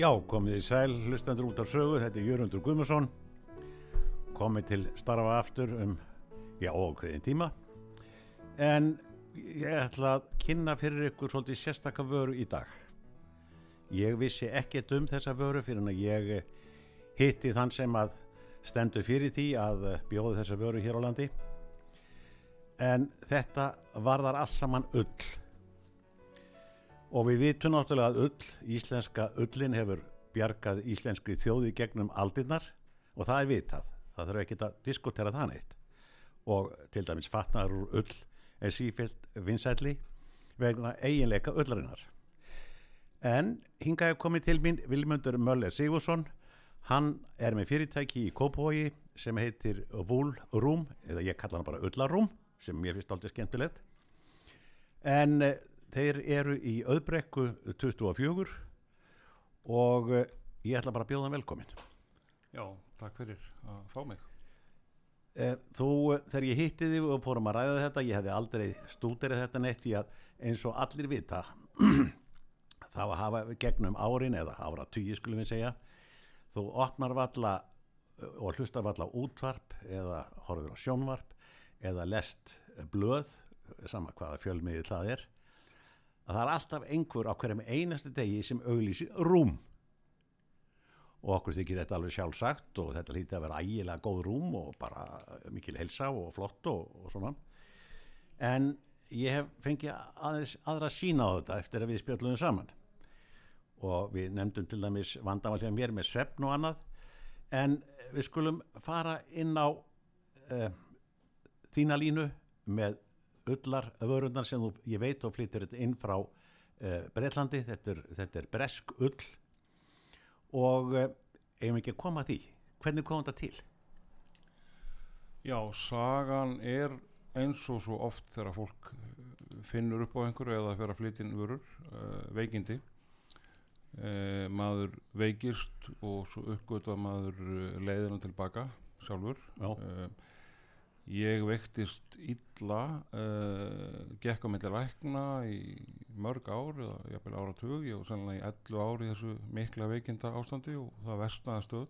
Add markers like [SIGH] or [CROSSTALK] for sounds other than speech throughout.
Já, komið í sæl, hlustendur út af sögu, þetta er Jörgundur Guðmusson, komið til starfa aftur um, já, ókveðin tíma, en ég ætla að kynna fyrir ykkur svolítið sérstakka vöru í dag. Ég vissi ekkert um þessa vöru fyrir en að ég hitti þann sem að stendur fyrir því að bjóði þessa vöru hér á landi, en þetta varðar alls saman ull og við vitum náttúrulega að ull, íslenska ullin hefur bjargað íslenskri þjóði gegnum aldinnar og það er vitað, það þarf ekki að diskutera það neitt. Og til dæmis fatnar úr ull er sífilt vinsætli vegna eiginleika ullarinnar. En hinga hef komið til mín Vilmundur Möller Sigursson hann er með fyrirtæki í Kópavogi sem heitir Room eða ég kalla hann bara Ullarroom sem mér finnst aldrei skemmtilegt. En þeir eru í auðbrekku 24 og ég ætla bara að bjóða velkomin. Já, takk fyrir að fá mig. Þú, þegar ég hitti þig og fórum að ræða þetta, ég hefði aldrei stúderið þetta neitt í að eins og allir vita [CLEARS THROAT] þá að hafa gegnum árin eða ára tugi skulum við segja þú opnar valla og hlustar valla útvarp eða horfur á sjónvarp eða lest blöð sama hvaða fjölmiði það er að það er alltaf einhver á hverjum einastu degi sem auglísi rúm. Og okkur þykir þetta alveg sjálfsagt og þetta lítið að vera ægilega góð rúm og bara mikil helsa og flott og, og svona. En ég hef fengið aðeins aðra sína á þetta eftir að við spjöldum saman. Og við nefndum til dæmis vandamallega mér með svefn og annað. En við skulum fara inn á uh, þína línu með öllar vörundar sem þú, ég veit og flyttir þetta inn frá uh, Breitlandi, þetta er, þetta er bresk ull. Og uh, eigum ekki að koma að því? Hvernig kom þetta til? Já, sagan er eins og svo oft þegar fólk finnur upp á einhverju eða fyrir að flytja inn vörur uh, veikindi. Maður veikist og svo uppgötu að maður leiðina tilbaka sjálfur. Já Ég veiktist illa, uh, gekk á milli lækna í mörg ár eða jafnvel áratug, ég var sannlega í 11 ári þessu mikla veikinda ástandi og það vestnaði stöð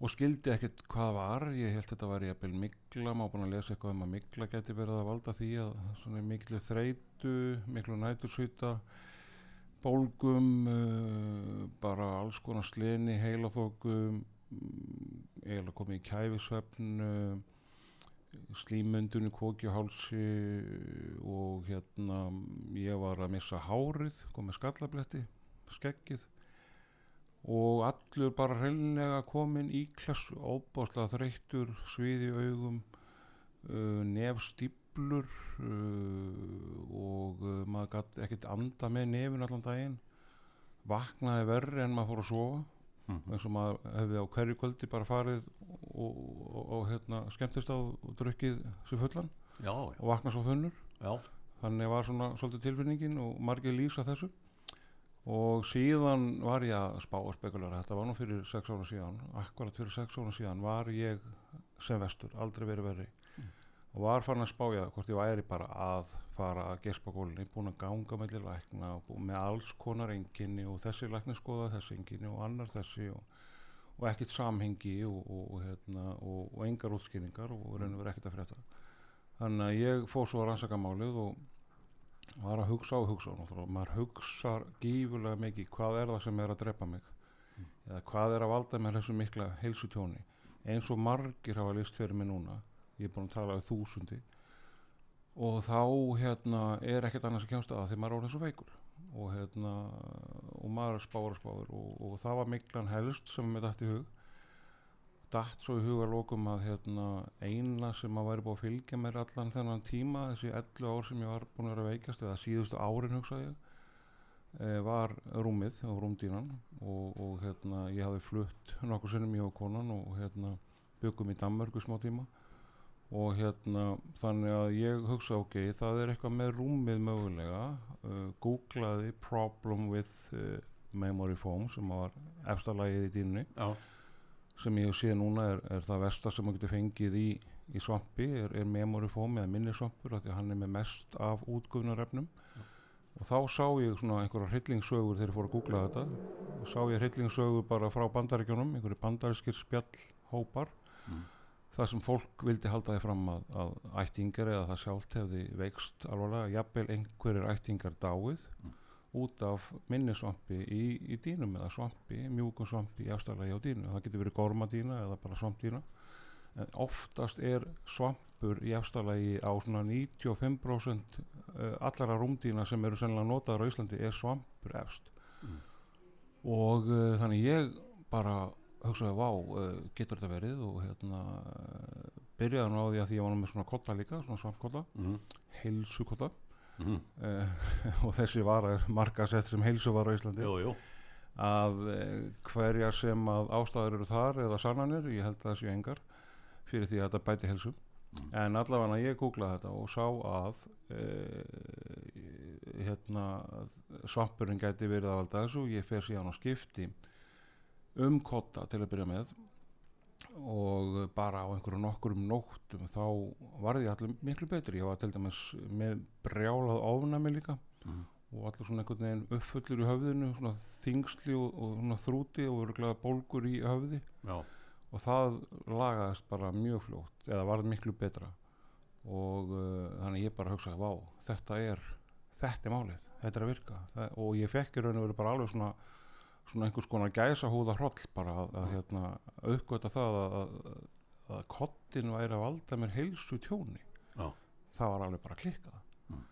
og skildi ekkert hvað var, ég held þetta var jafnvel mikla, má búin að lesa eitthvað um að mikla geti verið að valda því að svona miklu þreitu, miklu nætursvita, bólgum, uh, bara alls konar sleni, heilaþókum, eiginlega komið í kæfisvefn, slímundunni kókjuhálsi og hérna ég var að missa hárið komið skallabletti, skeggið og allur bara hreinlega komin í klassu óbáslega þreyttur, sviði augum uh, nefstýblur uh, og uh, maður gæti ekkert anda með nefin allan daginn. Vaknaði verri en maður fór að sofa Mm. eins og maður hefði á hverju kvöldi bara farið og, og, og hérna, skemmtist á og drukkið sér fullan já, já. og vakna svo þunnur já. þannig var svona svolítið tilfinningin og margir lýsa þessu og síðan var ég að spá og spekulara þetta var nú fyrir 6 ára síðan akkurat fyrir 6 ára síðan var ég sem vestur, aldrei verið verið. Og var farin að spája hvort ég væri bara að fara að gespa gólinni búin að ganga með lækna og með alls konar enginni og þessi lækni skoða þessi enginni og annar þessi og, og ekkit samhengi og, og, hérna, og engar útskynningar og reynir verið ekkit að frétta. Þannig að ég fór svo að rannsaka málið og var að hugsa og hugsa og maður hugsa gífurlega mikið hvað er það sem er að drepa mig mm. eða hvað er að valda mér þessu mikla heilsutjóni eins og margir hafa list fyrir mig núna ég er búin að tala um þúsundi. Og þá hérna er ekkert annars að kemsta að því maður er orðin svo veikur. Og hérna og maður spáur og spáur og, og það var miklan helst sem við dætt í hug. Dætt svo í hugarlokum að hérna eina sem að væri búið að fylgja mér allan þennan tíma þessi 11 ár sem ég var búin að vera veikast eða síðustu árin hugsaði e, var rúmið og rúmdínan og, og hérna ég hafi flutt nokkur sinnum ég og konan og hérna byggum í Danmörgu smá tíma og hérna þannig að ég hugsa ok, það er eitthvað með rúmið mögulega. Uh, googlaði problem with uh, memory foam sem var efstalagið í dýnni Já. sem ég sé núna er, er það versta sem maður getur fengið í, í svampi er, er memory foam eða minnisvampur því hann er með mest af útgöfnarefnum og þá sá ég svona einhverja hryllingssögur þegar ég fór að googla þetta. Og sá ég hryllingssögur bara frá bandaríkjónum einhverju bandarískir spjallhópar. Mm. Þar sem fólk vildi halda því fram að, að ættingar eða það sjálft hefði veikst alvarlega, jafnvel einhverjir ættingar dáið Mm. út af minnisvampi í, í dýnum eða svampi, mjúkum svampi í afstæðlega á dýnu, það getur verið gormadýna eða bara svampdýna en oftast er svampur í afstæðlegi á svona 95% eh, allara rúmdýna sem eru sennilega notaður á Íslandi er svampur efst Mm. og uh, þannig ég bara hugsaði, vá, uh, getur þetta verið og hérna uh, byrjaði nú á því að ég var með svona kotta líka, svona svampkotta, Mm. heilsukotta Mm. uh, [LAUGHS] og þessi var marga sett sem heilsu var á Íslandi Jú, jú. að uh, hverja sem að ástæður eru þar eða sannanir, ég held að það séu engar fyrir því að þetta bæti heilsu Mm. en allavega ég googlaði þetta og sá að uh, hérna svampurinn gæti verið að valda þessu ég fer síðan á skipti um kotta til að byrja með og bara á einhverju nokkurum nóttum þá varði ég allir miklu betri ég var til dæmis með brjálað ofnami líka Mm. og allir svona einhvern veginn uppfullur í höfðinu svona þingsli og, og svona þrúti og örgulega bólgur í höfði Já. og það lagaðist bara mjög fljótt eða varð miklu betra og uh, þannig ég bara hugsaði vá, þetta er þetta er málið, þetta er að virka það, og ég fekk í raun og veru bara alveg svona svona einhvers konar gæsa húða hroll bara að, að hérna uppgöta það að, að, að kottin væri að valda mér heilsu tjóni. Já. það var alveg bara klikkað. Mm.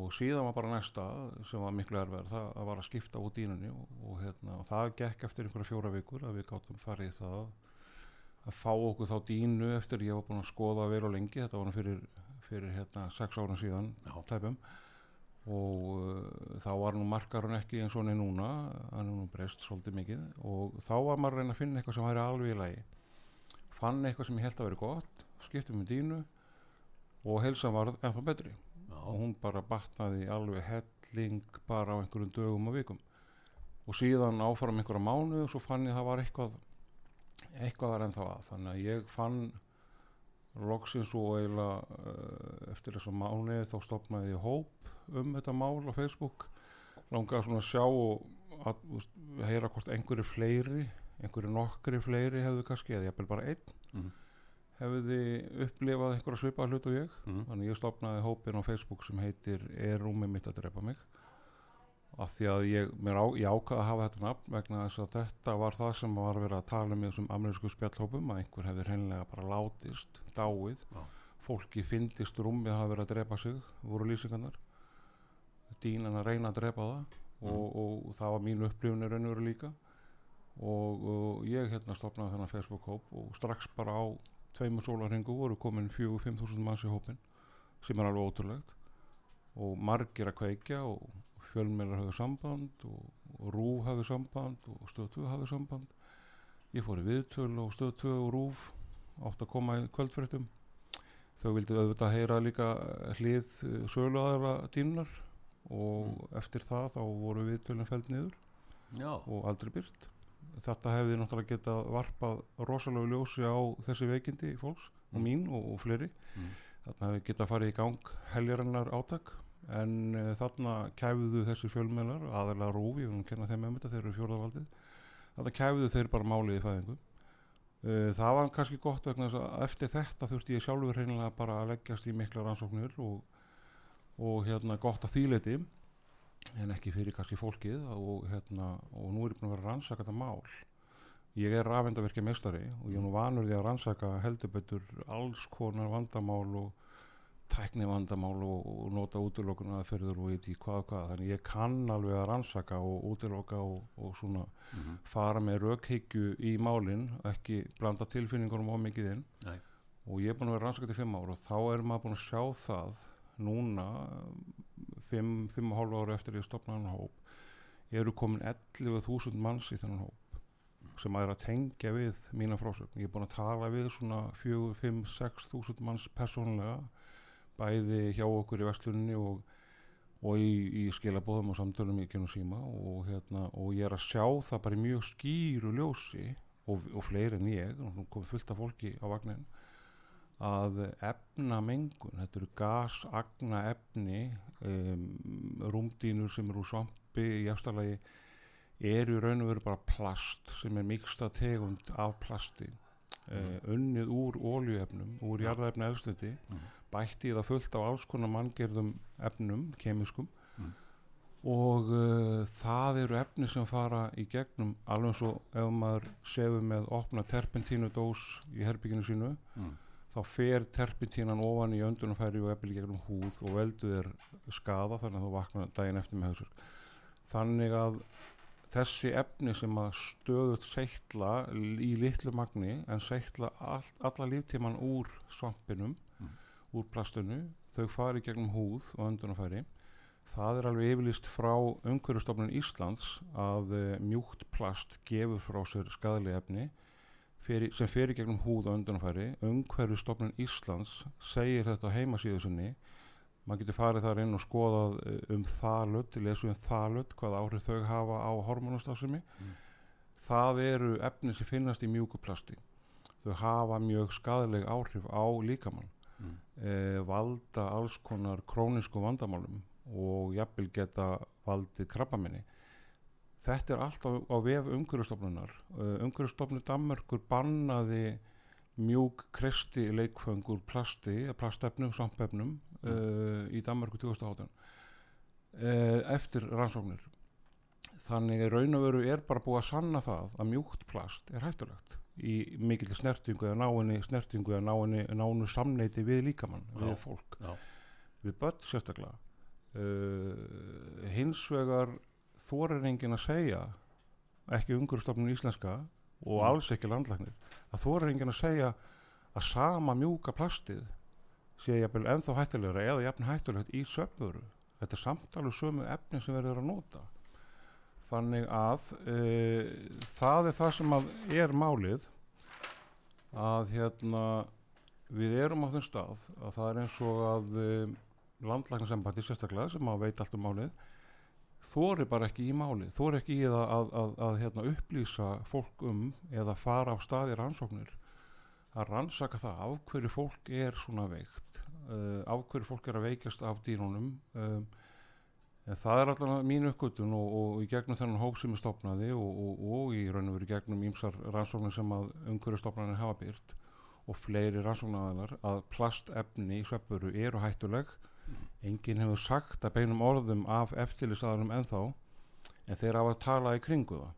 og síðan var bara næsta sem var miklu erfið það að var að skipta út dýnunni og, og, hérna, og það gekk eftir einhverja fjóra vikur að við gáttum farið það að fá okkur þá dýnu eftir. Ég var búin að skoða vel og lengi þetta var fyrir, fyrir hérna, sex ára síðan tæpum og uh, þá var nú markarun ekki eins og hann er núna hann er nú breyst svolítið mikið. Og þá var maður að reyna að finna eitthvað sem væri alveg í lagi. Fann eitthvað sem ég held að veri gott skiptum með dínu og heilsan var ennþá betri. Já. og hún bara batnaði alveg helling bara á einhverjum dögum og vikum. Og síðan áfram einhverja mánu og svo fann ég að það var eitthvað eitthvað var ennþá að. Þannig að ég fann loksins og eiginlega uh, eftir þessa mánu þá stopnaði ég hóp um þetta mál á Facebook langaði svona að sjá og að, úst, heyra hvort einhverju fleiri einhverju nokkri fleiri hefðu kannski eða jafnvel bara einn Mhm. hefði upplifað einhverja svipað hlut og ég Mm. þannig ég stopnaði hópin á Facebook sem heitir Er rúmið mitt að drepa mig af því að ég, mér á, ég ákvaða að hafa þetta nafn vegna þess að þetta var það sem var verið að tala um í þessum amerísku spjallhópum að einhver hefði hreinlega bara látist, dáið. Já. fólki fyndist rúmið að hafa verið að drepa sig voru lýsingarnar. Dýnan að reyna að drepa það og, og, það var mín upplifun í raun og veru líka. Og, og ég hérna stopnaði þennan Facebook-hóp og strax bara á tveimur sólarhengu voru komin 4-5 þúsund manns í hópin sem er alveg ótrúlegt. Og margir að kveikja og fjölmeilar hafðu samband og, og Rúf hafðu samband og Stöð 2 hafðu samband ég fór í viðtöl og Stöð 2 og Rúf átt að koma í kvöldfréttum þau vildu auðvitað heyra líka hlið sölu aðra dínunar og eftir það þá voru viðtölinn feld niður Já. og aldrei byrt þetta hefði náttúrulega getað varpað rosalega ljósi á þessi veikindi fólks og Mm. mín og, og fleiri Mm. þarna hefði getað farið í gang heljarinnar átak en uh, þarna kæfuðu þessi fjölmjölar aðalega rúfi, ég vil nú kenna þeim um þetta þeir eru fjórðavaldið þarna kæfuðu þeir bara málið í fæðingu. Uh, það var kannski gott vegna að eftir þetta þurfti ég sjálfur reynilega bara að leggjast í mikla rannsóknir og, og hérna gott að þýleiti en ekki fyrir kannski fólkið og, hérna, og nú er ég búin að vera að rannsaka þetta mál. Ég er rafendavirkja meistari og ég er nú vanur því að rannsaka heldur betur alls konar vandamál og tækni vandamál og, og nota útilokuna fyrir og veit í hvað og hvað. Þannig ég kann alveg að rannsaka og útiloka og, og svona Mm fara með rökhyggju í málin ekki blanda tilfinningunum á mikið inn. Nei. og ég er búin að vera rannsakað í fimm ár og þá er maður búin að sjá það núna fimm, fimm og hálfa ára eftir ég stopnaði hann hóp eru komin 11.000 manns í þennan hóp sem er að tengja við mína frásögn. Ég er búin að tala við svona 4, 5, 6.000 manns persónulega bæði hjá okkur í vestlunni og og í, í skilabóðum og samtölum í kynum síma og, hérna, og ég er að sjá það bara í mjög skýru ljósi og, og fleiri en ég komið fullt af fólki á vagnin að efnamengun, þetta eru gas, agna efni, um, rúmdínur sem eru úr svampi í efstalagi, eru raun og veru bara plast sem er miksta tegund af plasti, uh, unnið úr óljuefnum, úr jarðaefni elstiti, Mm. Bætti það fullt á alls konar manngerðum efnum, kemiskum, Mm. og uh, það eru efni sem fara í gegnum alveg eins og ef maður sefur með opna terpentínudós í herbygginu sínu Mm. þá fer terpentínan ofan í öndunarfæri og eppil gegnum húð og veldur þér skada þannig að þú vaknar daginn eftir með hausur þannig að þessi efni sem að stöðut seittla í litlu magni en seittla all, alla líftíman úr svampinum. Úr plastinu þau fari gegnum húð og öndunarfæri. Það er alveg yfirlist frá umhverjastofnun Íslands að e, mjúkt plast gefur frá sér skadali efni fyrir, sem í gegnum húð og öndunarfæri. Umhverjastofnun Íslands segir þetta á heimasíðu sinni. Maður getur farið þar inn og skoðað eh, um þalut, lesu um þalut hvað áhrif þau hafa á hormonastafsemi Mm. það eru efni sem finnast í mjúku plasti. Þau hafa mjög skadaleg áhrif á líkamann Mm. e, valda alls konar krónisku vandamálum og jafnvel geta valdið krabbaminni þetta er allt á, á vef umhverjastofnunar uh, umhverjastofnun Danmörkur bannaði mjúk kristi leikföng úr plasti, plastefnum, svampefnum uh, í Danmörku 2018 uh, eftir rannsóknir. Þannig raun og veru er bara búið að sanna það að mjúkt plast er hættulegt í mikill snertingu eða náinni snertingu eða náinni, nánu samneiti við líkamann, við Já. fólk Já. við börn sérstaklega uh, hins vegar þorir enginn að segja ekki umhverfstofnun íslenska og Mm. alls ekki landlæknir að þorir enginn að segja að sama mjúka plastið sé jafnvel ennþá hættulegra eða jafn hættulegt í söfnvöru þetta er samtalið sömu efni sem verður að nota þannig að uh, það er það sem er málið að hérna við erum á þeim stað að það er eins og að um, landlæknarsembandi sérstaklega sem að veit allt um málið þóri bara ekki í málið, þóri ekki í það að, að, að hérna, upplýsa fólk um eða fara á staði rannsóknir. Að rannsaka það af hverju fólk er svona veikt uh, af hverju fólk er að veikast af dýrunum um, en það er alltaf mín uppgötun og, og í gegnum þennan hóp sem er stopnaði og, og, og í raun og veru gegnum ímsar rannsóknir sem að umhverju stopnarnir hafa byrt og fleiri rannsóknaraðilar að plastefni í sveppuru eru hættuleg. Enginn hefur sagt að beinum orðum af eftirlisaðarum ennþá en þeir hafa að tala í kringu það.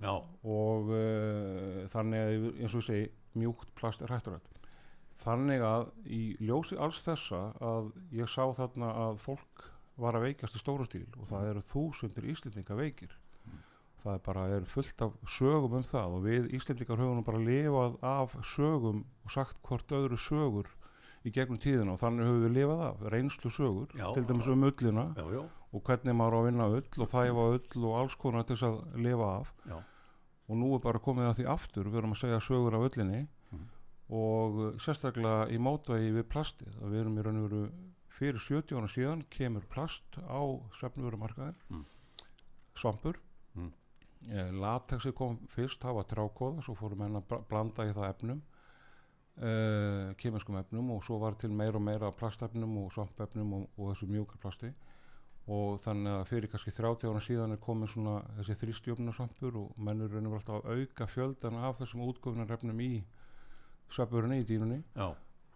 Já, og uh, þannig að eins og ég segi mjúkt plast er hættulegt. Þannig að í ljósi alls þessa að ég sá þarna að fólk var að veikast í stóru stíl og það eru þúsundir Íslendinga veikir það er bara er fullt af sögum um það og við Íslendingar höfum bara lifað af sögum og sagt hvort öðru sögur í gegnum tíðina og þannig höfum við lifað af reynslu sögur, Já. til dæmis um ullina já, já, og hvernig maður á að vinna ull og þæfa ull og alls konar til þess að lifa af já. og nú er bara komið að því aftur við erum að segja sögur af öllinni Mhm. og sérstaklega í mótvægi við plastið að við erum í raun og veru fyrir 70 ára síðan kemur plast á svefnvörumarkaðin Mm. svampur Mm. eh, latexi kom fyrst var trákóða, svo fórum henn að bla- blanda í það efnum uh, kemenskum efnum og svo var til meira og meira plastefnum og svampefnum og, og þessu mjúkar plasti og þannig að fyrir kannski 30 ára síðan er komin svona þessi þrýstjöfnarsvampur og mennur reynir alltaf að auka fjöldan af þessum útgöfunarefnum í sveppurinn í dýrunni já.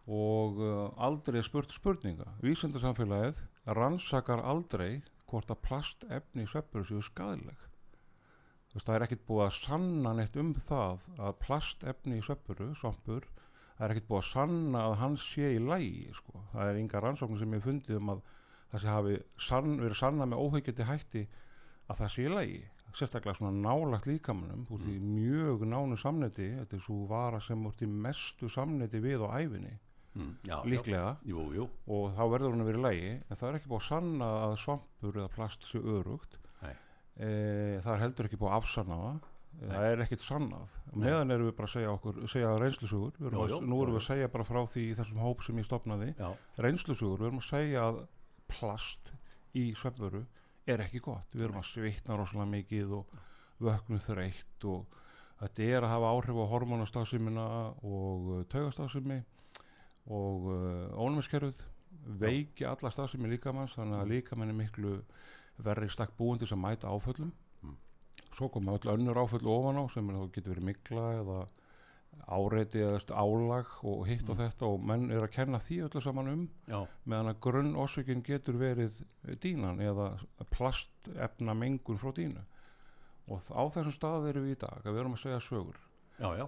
Og uh, aldrei spurt spurninga. Vísendarsamfélagið rannsakar aldrei hvort að plastefni í sveppuru séu skadileg það er ekkert búið að sanna neitt um það að plastefni í sveppuru, svampur það er ekkert búið að sanna að hann sé í lægi sko. það er ynga rannsóknir sem ég fundið um að það sé hafi sann, verið sanna með óhyggjandi hætti að það sé í lægi sérstaklega svona nálagt líkamannum út í mjög nánu samneti þetta er svo vara sem út í mestu samneti við á æfinni Mm, já, líklega. Já. Jú, jú. og þá verður hún að vera í lægi en það er ekki búið að sanna að svampur eða plast sé örugt e, það er heldur ekki búið að afsanna það. Það er ekkit sannað. Meðan erum við bara að segja okkur segja reynslusugur, við erum Jú, að, jú, nú erum við að segja bara frá því þessum hóp sem ég stopnaði Já, reynslusugur, við erum að segja að plast í svefnvöru er ekki gott, við erum að svitna rosalega mikið og vöknum þreytt og þetta er að hafa áhrif á hormonastafsimina og taugastafsimi og uh, ónumiskerfið veiki alla starfsemi líkamanns þannig að líkamann er miklu verri stakk búindi sem mæta áföllum. Mm. svo koma öll önnur áföll ofan á sem er, getur verið mikla eða áreiti eða álag og hitt og Mm. þetta og menn er að kenna því öllu saman um já, meðan að grunn orsökin getur verið dínan eða plastefna mengun frá dínu og á þessum stað erum við í dag að við erum að segja sögur.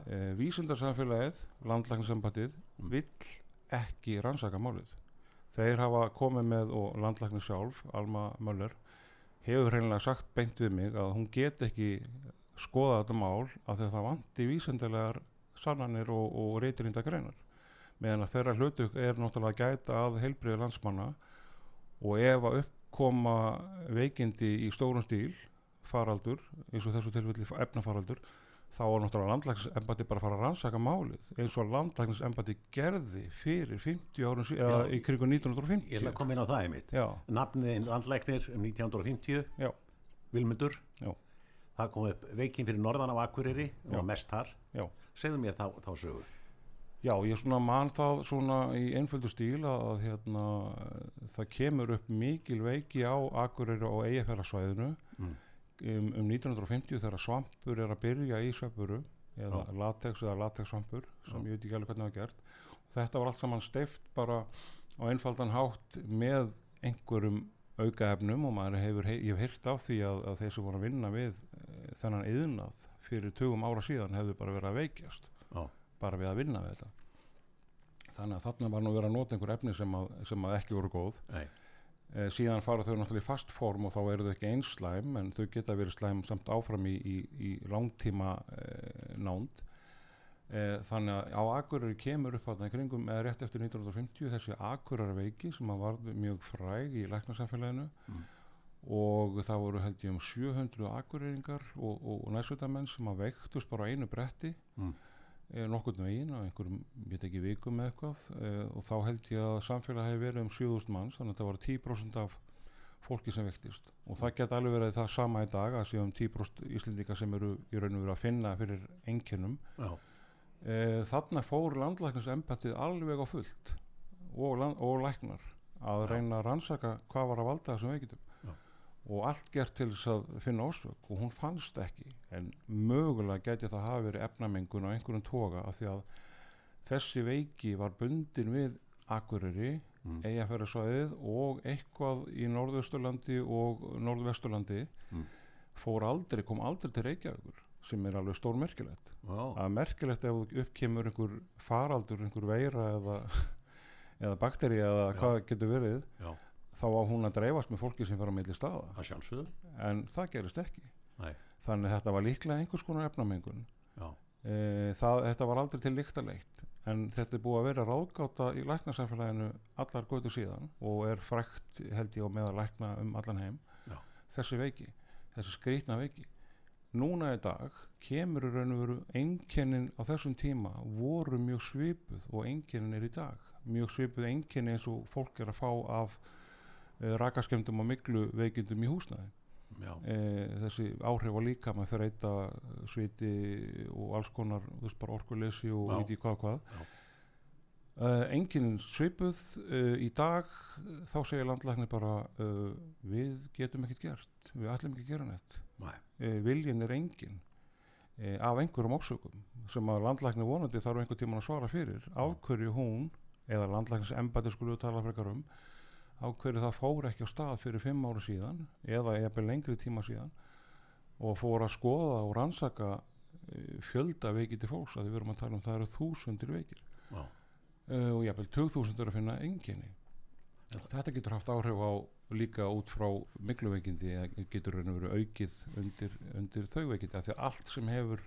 E, vísindarsamfélagið, landlækningssambatið Mm. vill ekki rannsaka málið. Þeir hafa komið með og landlækning sjálf, Alma Möller hefur hreinlega sagt beint við mig að hún get ekki skoða þetta mál að það vanti vísindarlegar sannanir og, og reytirinda greinar meðan að þeirra hlutu er náttúrulega gæta að heilbriði landsmanna og ef að uppkoma veikindi í stórum stíl faraldur, eins og þessu tilfelli efnafaraldur, þá var náttúrulega landlækningsembati bara að fara að rannsaka málið eins og landlækningsembati gerði fyrir 50 árum síðan, eða í krigu ég ætla 1950 að koma inn á það einmitt. Nafniðin landlæknir um 1950 Já. Vilmundur. Já. það kom upp veikin fyrir norðan af Akureyri og mest þar. Segðu mér þá, þá sögu. Já, ég svona man það svona í einföldu stíl að, hérna, það kemur upp mikil veiki á Akureyri og Eyjafjörðarsvæðinu Mm. Um, um 1950 þegar svampur er að byrja í sveppuru eða Já. latex eða latexsvampur sem Já. ég veit ekki alveg hvernig það var gert þetta var allt saman steift bara á einfaldan hátt með einhverjum aukaefnum og maður hefur, hei- ég hef heyrt af því að, að þeir sem voru að vinna við e, þennan yðnað fyrir tugum ára síðan hefðu bara verið að veikjast Já. bara við að vinna við þetta þannig að þarna var nú verið að nota einhver efni sem að, sem að ekki voru góð Nei. E, síðan fara þau náttúrulega í fast form og þá eru þau ekki eins slæm en þau geta verið slæm samt áfram í, í, í langtíma e, nánd e, þannig að á Akureyri kemur upp þarna í kringum eða rétt eftir 1950 þessi Akureyri veiki sem að varð mjög fræg í læknarsamfélaginu Mm. og það voru held ég um 700 akureyringar og, og, og næsvitamenn sem að veiktust bara á einu bretti Mm. E, nokkurn veginn á einhverjum, ég veit ekki vikum eða eitthvað e, og þá held ég að samfélag hefur verið um 7000 manns þannig að það var 10% af fólki sem vektist og það geta alveg verið það sama í dag að séum 10% Íslendinga sem eru í raun og veru að finna fyrir einkennum Já. e, þarna fór landlækningsembættið alveg á fullt og, land, og læknar að reyna að rannsaka hvað var að valda þessum veikitum. Og allt gert til þess að finna orsök og hún fannst ekki en mögulega geti það hafa verið efnamengun á einhverjum toga af því að þessi veiki var bundin við Akureyri, Mm. Eyjafjörðarsvæðið og eitthvað í Norðausturlandi og Norðvesturlandi Mm. fór aldrei, kom aldrei til Reykjavíkur sem er alveg stór merkilegt Já. að merkilegt ef uppkemur einhver faraldur, einhver veira eða, [LAUGHS] eða bakteri eða Já. hvað getur verið Já. Þá á hún að dreifast með fólki sem fer á milli staða. En það gerist ekki. Nei. þannig þetta var líklega einhvers konar efnamengun e, það, þetta var aldrei til líktaleitt en þetta er búið að vera ráðgáta í læknasamfélaginu allar götu síðan og er frækt held ég á með að lækna um allan heim. Já. þessi veiki, þessi skrýtna veiki. Núna í dag kemur raun og veru einkennin á þessum tíma voru mjög svipuð og einkennin er í dag. Mjög svipuð einkenni eins og fólk er að fá af rakaskemdum og miklu veikindum í húsnæði Já. e, þessi áhrif á líka með þreita, sviti og alls konar, orkuleysi og ég hvað hvað Já. uh, enginn svipuð uh, í dag þá segir landlæknir bara uh, við getum ekkert gert við ætlum ekki að gera neitt Nei. viljin er engin uh, af einhverjum ósökum sem að landlæknir vonandi þarf einhver tíman að svara fyrir af hverju hún eða landlæknis embæti við tala frekar um á hverju það fór ekki á stað fyrir fimm ára síðan eða eða lengri tíma síðan og fór að skoða og rannsaka eh, fjölda veikir til fólks að við verum að tala um það eru þúsundir veikir. Uh, og jafnvel 2000 er að finna enginni þetta getur haft áhrif á líka út frá miklu veikindi eða getur raun og veru aukið undir, undir þau veikindi af því að allt sem hefur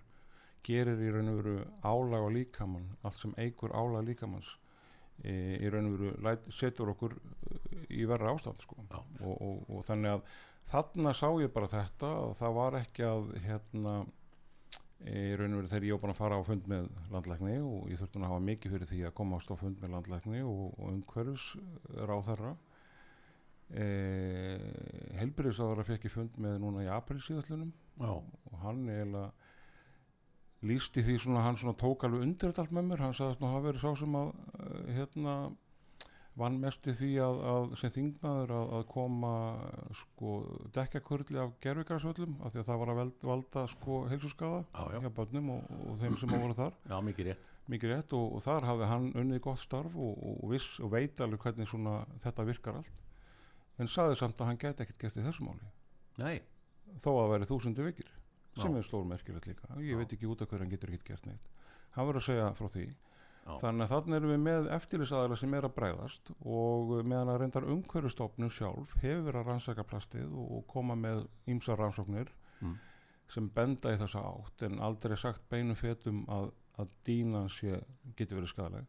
gerir í raun og veru álag á líkamann allt sem eigur álag líkamanns e, í raun og veru setur okkur eh, í verra ástand sko. Og, og, og þannig að þarna sá ég bara þetta og það var ekki að hérna í raun og veru þegar ég var búin að fara á fund með landlækni og ég þurfti að hafa mikið fyrir því að komast á fund með landlækni og, og umhverfis ráð þeirra e, helbriðsáður að fekk ég fund með núna í april síðastlunum Já. og hann eiginlega lýsti því svona, hann svona tók alveg undir þetta allt með mér, hann sagðist nú hafa verið sá sem að uh, hérna vann mest í því að, að sem þingmaður að, að koma sko dekjakurli af gerfigrarsvöllum af því að það var að veld, valda sko heilsuskaða Já, já. hjá börnum og, og þeim sem voru þar. Já, mikið rétt. mikið rétt og, og þar hafði hann unnið gott starf og, og, viss, og veit alveg hvernig svona þetta virkar allt. En saði samt að hann geti ekkert gert í þessu máli. Nei, þó að það væri þúsundu vikir sem Já. er stórmerkilegt líka ég Já. veit ekki út af hverju hann getur ekkert gert neitt hann verður að segja frá því Já. þannig að þannig erum við með eftirlisaðala sem er að bregðast og meðan að reyndar umhverfistofnun sjálf hefur verið að rannsaka plastið og koma með ýmsa rannsóknir Mm. sem benda í þessa átt en aldrei sagt beinum fetum að, að dýnan sé getur verið skadaleg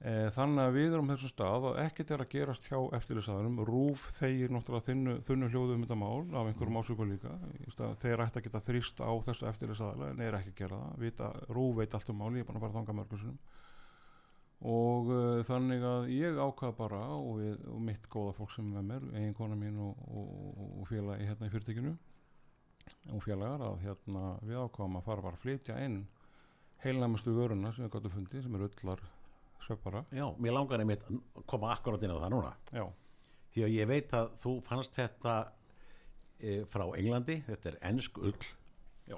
þannig að við erum þessum stað að ekkert er að gerast hjá eftirlisaðalum rúf þeir náttúrulega þunnu, þunnu hljóðu um þetta mál af einhverjum ásökum líka. Stað, þeir ætti að geta þrýst á þessu eftirlisaðala en er ekki að gera það. Vita, rúf veit allt um máli, ég er bara að fara þanga mörgursunum og uh, þannig að ég ákvað bara og, við, og mitt góða fólk sem er með mér eigin kona mín og, og, og félagi hérna í fyrirtekinu og félagar að hérna við ákvaðum að fara bara að flytja inn heilnæmustu vöruna sem við gáttum er öllar sveppara já, mér langar einmitt að koma akkurat inn á það núna. já, Því að ég veit að þú fannst þetta e, frá Englandi, þetta er ensk ull. Já.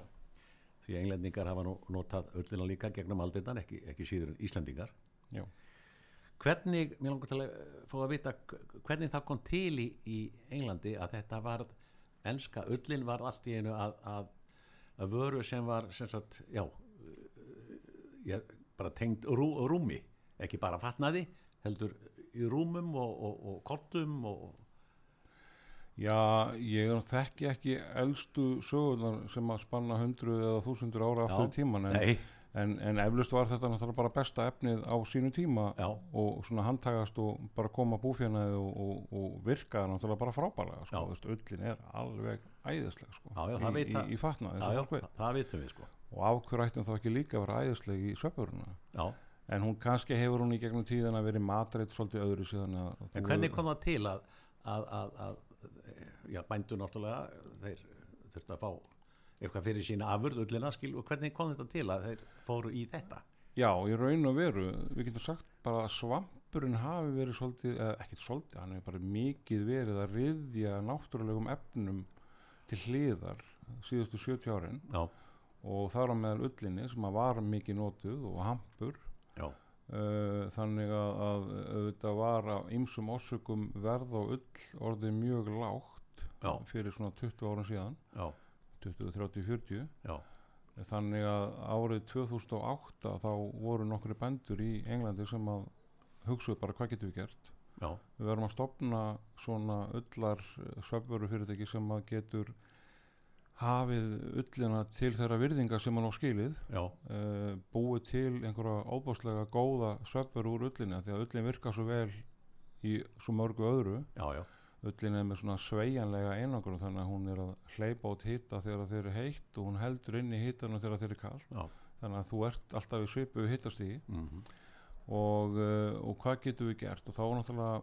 Því að englendingar hafa nú notað ullina líka gegnum aldindan, ekki, ekki síður en Íslandingar. já Hvernig, mér langar til að eh, fá að vita hvernig það kom til í, í Englandi að þetta var, enska ullin var allt í einu að, að, að vöru sem var sem sagt, já, eh, já bara tengd rú, rúmi, ekki bara fatnaði, heldur í rúmum og, og, og kottum og, Já, ég þekki ekki elstu sögurnar sem að spanna hundru eða þúsundur ára aftur í tíman en, en, en eflust var þetta náttúrulega bara besta efnið á sínu tíma já, og svona handtagast og bara koma búfjanaði og, og, og virkaði náttúrulega bara frábælega sko, veist, ullin er alveg æðisleg sko, Já, já, í, í, í fatnaði sko. og af hverju ættum þá ekki líka að vera æðisleg í sveppuruna Já, en hún kannski hefur hún í gegnum tíðan að verið matreitt svolítið öðru síðan en hvernig kom það til að, að, að, að já, bændur náttúrulega, þeir þurftu að fá eitthvað fyrir sína afurð ullina, skil, og hvernig kom þetta til að þeir fóru í þetta? Já, í raun og veru, við getum sagt bara að svampurinn hafi verið svolítið, eða ekkert svolítið, hann hefur bara mikið verið að riðja náttúrulegum efnum til hliðar síðustu 70 árin. Já, og þar á meðal ullinni sem að var mikið notuð og hampur uh, þannig að, að auðvitað var á ýmsum orsökum verð á ull orðið mjög lágt Já. fyrir svona 20 árum síðan. Já, 20, 30, 40 já, þannig að árið 2008 þá voru nokkru bændur í Englandi sem að hugsuðu bara hvað getum við gert? Já, við verðum að stopna svona ullar svefnveru fyrirtæki sem að getur hafið ullina til þeirra virðinga sem hann á skilið uh, búið til einhverja óbáslega góða svefnveru úr ullinni því að ullin virkar svo vel í svo mörgu öðru. Já, já, ullin er með svona sveigjanlega einangur þannig að hún er að hleypa át hita þegar þeir eru heitt og hún heldur inn í hitanum þegar þeir eru kall já, þannig að þú ert alltaf í svipu hittastíði mhm, og, uh, og hvað getum við gert? Og þá náttúrulega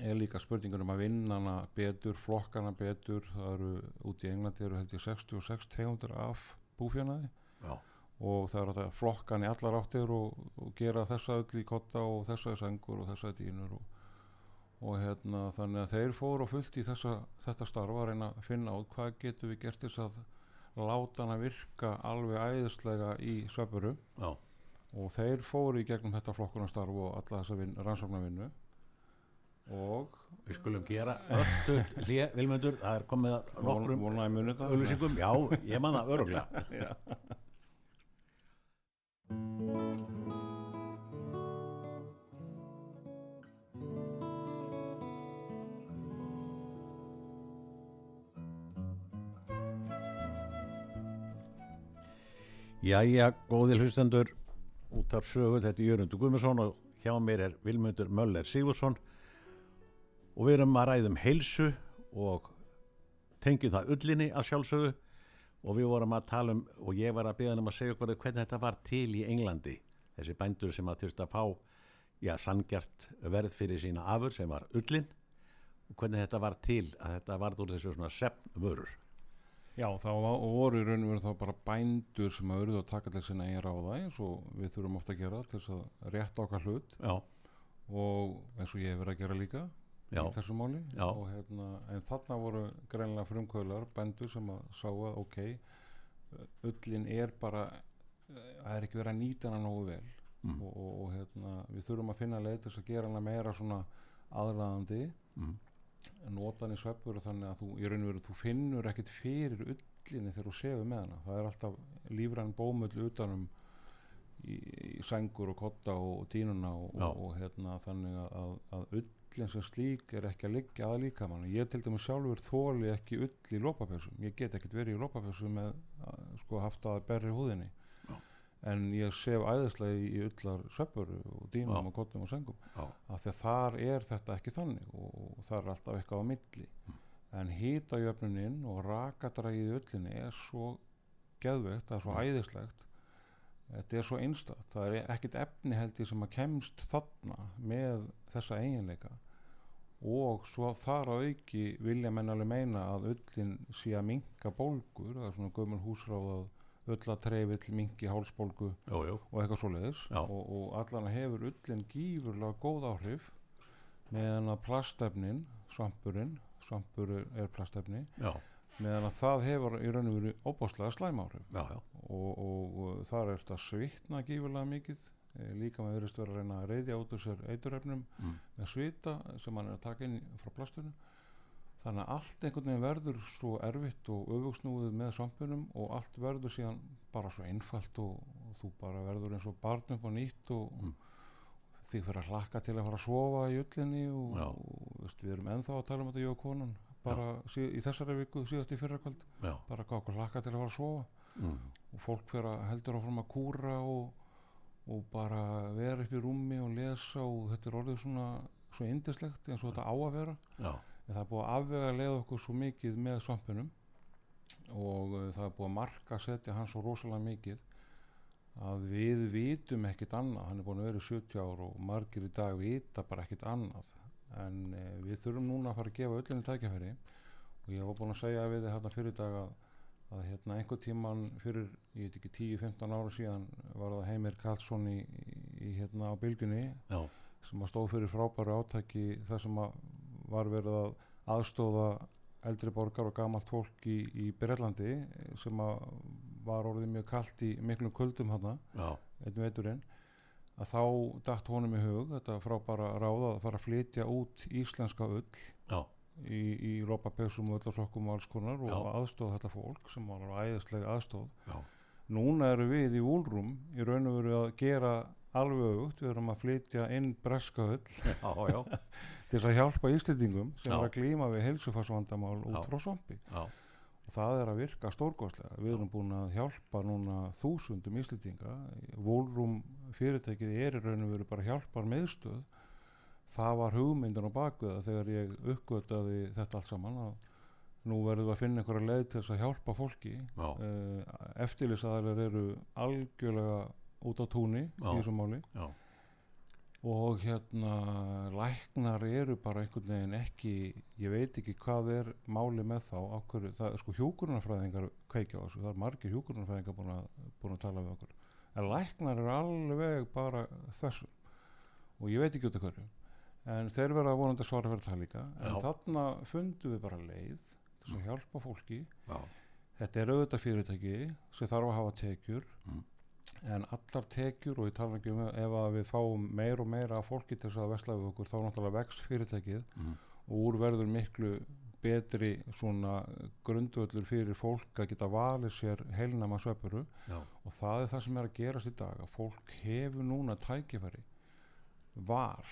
er líka spurningur um að vinna hana betur, flokkana betur. Það eru út í Englandi eru held ég 66 tegundur af búfjanaði já, og það er að flokkan í allar áttir og, og gera þessa öll í kotta og þessa í sengur og þessa í dýnur og, og hérna þannig að þeir fóru og fullt í þessa, þetta starfa að reyna að finna át hvað getum við gert þess að láta hana virka alveg æðislega í svepuru já, og þeir fóru í gegnum þetta flokkunastarf og alla þessa vin, rannsóknarvinnu og við skulum gera öllu hlið, Vilmundur, það er komið að nokkrum auðlýsingum, já, ég man það öruglega. [LAUGHS] Já. Jæja, góðil hlustendur út af sögu, þetta er Jörgundur Guðmundsson og hjá mér er Vilmundur Möller Sigursson og við erum að ræðum heilsu og tengjum það ullinni að sjálfsögu og við vorum að tala um og ég var að beða um að segja okkur hvernig þetta var til í Englandi. Þessi bændur sem að þurfti að fá já, sangjart verð fyrir sína afur sem var ullin. Og hvernig þetta var til að þetta var úr þessu svona sefnvörur Já, þá var- voru í raun og veru þá bara bændur sem að urðu að taka til sinna eigin ráða eins og við þurfum ofta að gera til þess að rétta okkar hlut. Já, og eins og ég hef verið að gera líka já, í þessu máli. Og, hérna, en þarna voru greinlega frumkvölar bændur sem að sá að ok ullin er bara það er ekki verið að nýta hana nógu vel. Mm, og, og, og hérna, við þurfum að finna leið til að gera hana meira svona aðlaðandi. Mm, nota hann í sveppur þannig að þú veru þú finnur ekkit fyrir ullinni þegar þú sefur með hana. Það er alltaf lífræn bómull utanum í, í sængur og kotta og, dýnuna og, hérna þannig að, að, að ullin sem slík er ekki að liggja að líka mann ég til dæmis sjálfur þóli ekki ull í lópapessum ég get ekkit verið í lópapessum með sko haft að berri húðinni. Já. en ég sef æðislega í, ullar sveppur og dýnum Já. og kottum og sængum já, af því að þar er þetta ekki þannig og, og það er alltaf eitthvað á milli. Mm. en hýtajöfnuninn og rakadrægið í öllinni er svo geðveikt, það er svo æðislegt þetta er svo einstakt. Það er ekkit efni held ég sem að kemst þarna með þessa eiginleika. Og svo þar að auki vilja menn alveg meina að öllin sé að minka bólgur það er svona gömul húsráð að öllatreifill minki hálsbólgu jú, jú, og eitthvað svoleiðis. Já. og, og allan hefur ullin gífurlega góð áhrif meðan að plastefnin svampurinn, svampur er plastefni já, meðan að það hefur í raun og veru óbáslega slæm áhrif. Já, já, og, og, og þar er þetta svitna gífurlega mikið. E, líka með verðist vera að reyna að reyðja út úr sér eiturefnum mm, með svita sem hann er að taka inn frá plastinu. Þannig að allt einhvern veginn verður svo erfitt og öfugsnúið með svampunum og allt verður síðan bara svo einfalt og, og þú bara verður eins og barn upp á nýtt og Mm. þig fyrir að hlakka til að fara að sofa í ullinni og, og veist, við erum ennþá að tala um þetta ég og konan bara síð, í þessari viku síðast í fyrrakvöld bara hvað okkur hlakka til að fara að sofa. Mm, og fólk fyrir að heldur áfram að kúra og, og bara vera upp í rúmi og lesa og þetta er orðið svona svo indislegt eins og þetta á að vera. Já, en það er búið að afvega leið okkur svo mikið með svampinum og uh, það er búið að marka setja hann svo rosalega mikið að við vitum ekkit annað. Hann er búin að vera í 70 ár og margir í dag vita bara ekkit annað en uh, við þurfum núna að fara að gefa öllinni tækjafæri og ég var búin að segja við þið hérna fyrir dag að, að hérna einhver tíman fyrir, ég veit ekki 10-15 ára síðan var það Heimir Karlsson í, í, hérna á bylgunni já, sem að stóð fyrir frábæru átaki þar sem að var verið að aðstóða eldri borgar og gamalt fólk í, í Breitlandi eh, sem að var orðið mjög kalt í miklum kuldum já, einn veiturinn að þá dætt honum í hug þetta frábæra ráð að fara að flytja út íslenska ull já, í, í lópapesum og öllasokkum og alls konar og Já. aðstóð þetta fólk sem var alveg æðislega aðstóð já, núna eru við í úlrum í raun og veru að gera alveg auðvögt, við erum að flytja inn breska [LAUGHS] já, til að hjálpa Íslendingum sem er að glíma við heilsufarsvandamál út frá já, og það er að virka stórkostlega. Við erum búin að hjálpa núna þúsundum Íslendinga. Volrum fyrirtækið er í raun og veru bara hjálpar meðstöð það var hugmyndin á bakveða þegar ég uppgötaði þetta allt saman að nú verðum við að finna einhverja leið til þess að hjálpa fólki. Uh, eftirlýsaðalir eru algjörlega út á túni Já. í þessu máli. Já, og hérna læknar eru bara einhvern veginn ekki ég veit ekki hvað er máli með þá okkur, það er sko hjúkurunarfræðingar kveikja á þessu, það er margir hjúkurunarfræðingar búin að, búin að tala við okkur. En læknar eru alveg bara þessu og ég veit ekki út af hverju. En þeir verða vonandi að svara fyrir það líka. En Já. þarna fundum við bara leið þess að hjálpa fólki. Já, þetta er auðvitað fyrirtæki sem þarf að hafa tekjur. Mm. En allar tekjur og ég tala ekki um ef að við fáum meir og meira af fólki til þess að vesla við okkur þá náttúrulega vex fyrirtækið. Mm, og úr verður miklu betri svona grundvöllur fyrir fólk að geta valið sér heilnama sveppuru og það er það sem er að gerast í dag að fólk hefur núna tækifæri val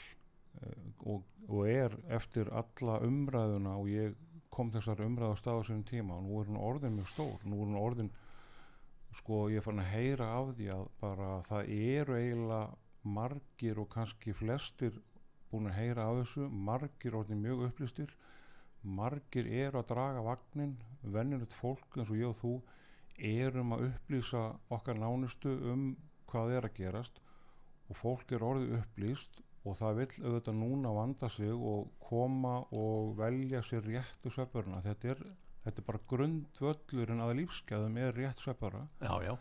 eh, og, og er eftir alla umræðuna og ég kom þessar umræðu á stað á sínum tíma og nú er hún orðin mjög stór nú er hún orðin sko ég er fann að heyra af því að bara það eru eiginlega margir og kannski flestir búin að heyra af þessu. Margir orðin mjög upplýstir. Margir eru að draga vagnin vennilegt fólk eins og ég og þú erum að upplýsa okkar nánustu um hvað er að gerast og fólk er orðið upplýst og það vill auðvitað núna vanda sig og koma og velja sér réttu svefnbörna þetta er, þetta er bara grundvöllurinn að lífsgæðum er rétt já, já,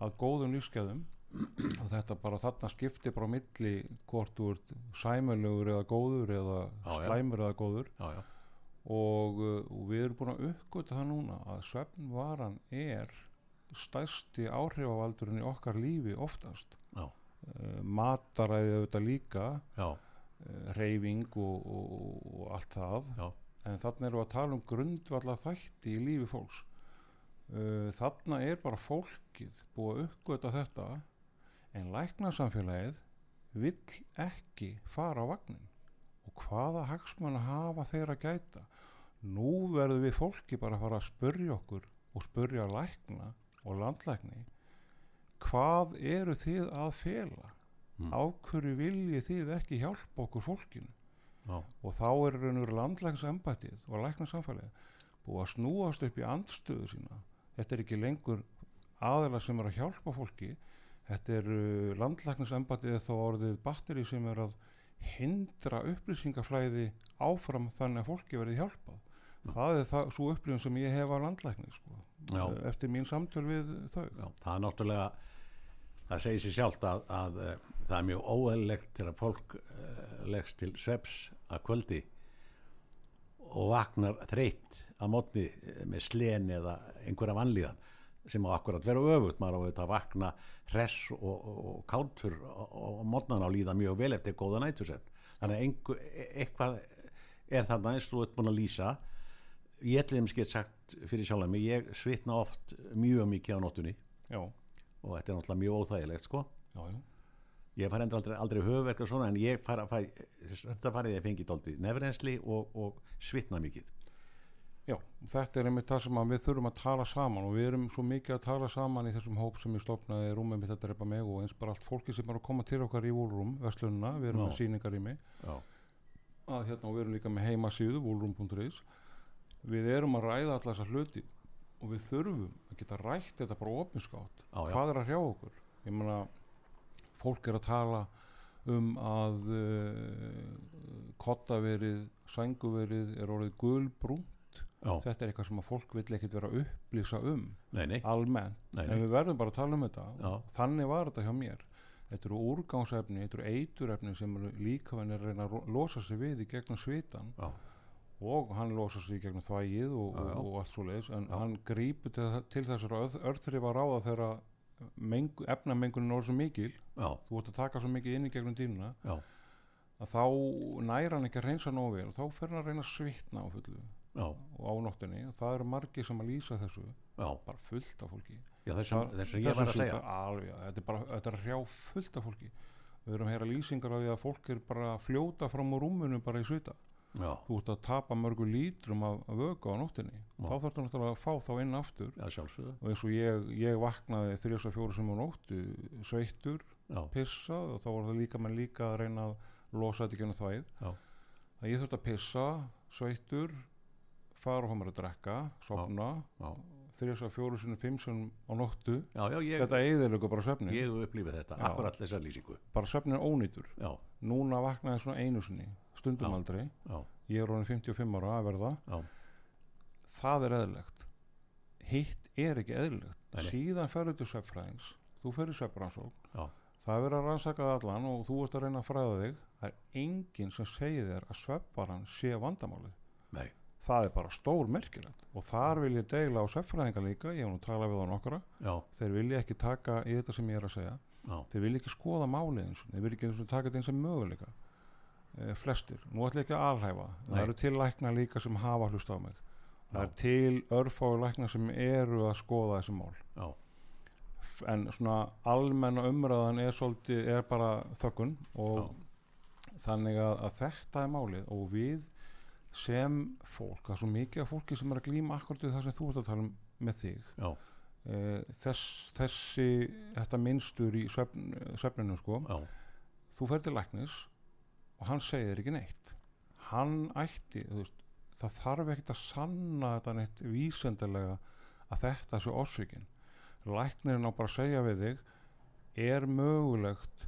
að góðum lífsgæðum. Og þetta bara þarna skiptir bara milli hvort þú ert sæmölugur eða góður eða Já, já. slæmur eða góður. Já, já, og, uh, og við erum búin að uppgöta það núna að svefnvaran er stærsti áhrifavaldurinn í okkar lífi oftast. Já. uh, mataræði auðvitað líka. Já, uh, reyfing og, og, og allt það. Já, en þarna erum við að tala um grundvallar þætti í lífi fólks. Uh, þarna er bara fólkið búið að uppgöta þetta en læknarsamfélagið vill ekki fara á vagnin og hvaða hagsmunna hafa þeir að gæta? Nú verðum við fólki bara að fara að spurja okkur og spurja lækna og landlækni hvað eru þið að fela? Mm. á hverju viljið þið ekki hjálpa okkur fólkinu já, og þá er raunur landlæknsembættið og læknarsamfælið búið að snúast upp í andstöðu sína. Þetta er ekki lengur aðeila sem er að hjálpa fólki. Þetta er uh, landlæknarsembættið þá orðið batteri sem er að hindra upplýsingaflæði áfram þannig að fólki verði hjálpað. Það er það, svo upplýsing sem ég hef á landlækni sko, Já. uh, eftir mín samtöl við þau. Já, það er náttúrulega það segir sér sjálft að, að eh, það er mjög óeðlilegt þegar fólk uh, leggst til sveps að kvöldi og vaknar þreytt að mótni eh, með slen eða einhverja vanlíðan sem á akkurat vera öfugt, maður á auðvitað að vakna hress og, og, og kátur og, mótnan á líða mjög vel eftir góða nætusefn þannig að einhver, e- eitthvað er þarna eins og þú ert búin að lýsa. Ég ætli þeim skeitt sagt fyrir sjálf mig, ég svitna oft mjög mikið á nóttunni. Já, og þetta er náttúrulega mjög óþægilegt sko. Já, já, ég fær endur aldrei, aldrei höfu eitthvað svona en ég fær að fæ, þetta farið ég fengi dóldi nefrensli og, og svitna mikið. Já, þetta er einmitt það sem við þurfum að tala saman og við erum svo mikið að tala saman í þessum hóp sem ég stopnaði rúmið mitt að drepa mig og eins bara allt fólki sem er að koma til okkar í Vúlrúm, Vestlununa, við erum Já. með síningar í mig. Já, að hérna og við erum líka með heimasíðu, vúlrúm.is við erum að ræða alla þessa hluti og við þurfum að geta rætt þetta bara já. hvað er að hrjá okkur? Ég meina, fólk er að tala um að uh, kottaverið, sænguverið er orðið gulbrúnt. Já, þetta er eitthvað sem að fólk vill ekkert vera að upplýsa um nei, nei, almennt, nei, en við verðum bara að tala um þetta. Já. þannig var þetta hjá mér. Þetta eru úrgangsefni, þetta eru eiturefni sem eru líka að reyna að losa sig við í gegnum svitan já, og hann losa sig í gegnum þvægið og, og, og allt svo leiðis en hann grípur til, til þessar örþrifa ráða þegar mengu, efnamengunin er svo mikil já, þú ert að taka svo mikið inn í gegnum dýnuna já, að þá næra hann ekki að reynsa nógu vel og þá fer hann að reyna að svitna á fullu já, og á nóttinni og það eru margir sem að lýsa þessu já, bara fullt af fólki. Já þessum, Það- þessum þessum sjúkdómi, alveg, þetta er bara þetta er hrjá fullt af fólki. Við erum að heyra lýsingar af því að fólk er bara að fljóta fram úr rúmunu bara í svita já, þú ert að tapa mörgu lítrum af, af vöku á nóttinni. Já. þá þarftu náttúrulega að fá þá inn aftur. Já, og eins og ég, ég vaknaði þrjus og fjóru sem á nóttu sveittur, pissað og þá var það líka menn líka að reyna að losa þetta ennum þvæð. Að ég þurfti að pissa, sveittur fara og fá mér að drekka sopna, þrjus og fjóru sinni fimm sem á nóttu. Ég, þetta eðilöku bara svefni ég hef upplifið þetta, akkurat þessa lýsingu. Bara svefnin er ónýtur núna vaknaði svona einu sinni stundum aldrei, já, ég er orðin 55 ára að verða. Já, það er eðlilegt. Hitt er ekki eðlilegt. Síðan ferðu til svefnfræðings. Þú ferðu svefnrannsókn. Já. það er verið að rannsaka það allan og þú ert að reyna að fræða þig. Það er enginn sem segir þér að svefnbaran sé vandamálið. Nei, það er bara stór merkilegt. Og þar vil ég deila á svefnfræðinga líka. Ég hef nú talað við á nokkra. Já, þeir vilja ekki taka í þetta sem ég er að segja. Já, þeir vilja ekki skoða málið eins og þeir vilja ekki taka þetta eins og möguleika flestir, nú ætla ég ekki að alhæfa Nei. það eru til lækna líka sem hafa hlust á mig. Það Já. er til örfáu lækna sem eru að skoða þessi mál. Já, en svona almenna umræðan er svolítið, er bara þökkun og þannig að, að þetta er málið. Og við sem fólk, það er svo mikið af fólki sem er að glíma akkurat við það sem þú ert að tala um með þig. Já, e, þess, þessi þetta minnstur í svefn, svefninu sko. Já, þú fer til læknis og hann segir ekki neitt. Hann ætti veist, það þarf ekkert að sanna þetta neitt vísendalega að þetta sé orsökin. Læknirinn á bara að segja við þig er mögulegt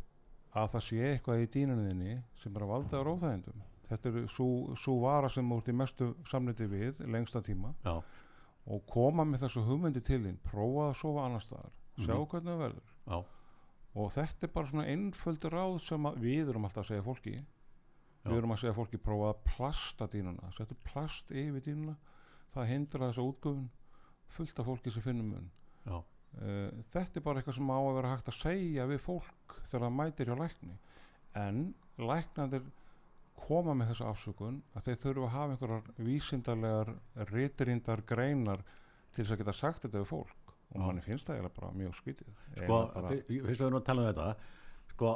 að það sé eitthvað í dýnuninni sem er að valda á róþægindum þetta er svo vara sem þú ert í mestu samliti við lengsta tíma. Já, og koma með þessu hugmyndi til þín prófa að sofa annar staðar. Sjá Mhm. hvernig það verður. Já, og þetta er bara svona einföldur ráð sem við erum alltaf að segja fólki. Við erum að segja fólki prófa að plasta dýnuna. Settu plast yfir dýnuna. Það hindra þessa útgöfun. Fullt af fólki sem finnum mun. Uh, þetta er bara eitthvað sem á að vera hægt að segja við fólk þegar það mætir hjá lækni. En læknandir koma með þessa afsökun að þeir þurfa að hafa einhverjar vísindarlegar ritrindar greinar til þess að geta sagt þetta við fólk. Og manni finnst það eiginlega bara mjög skvítið sko, fyr- fyrst við erum að tala um þetta sko,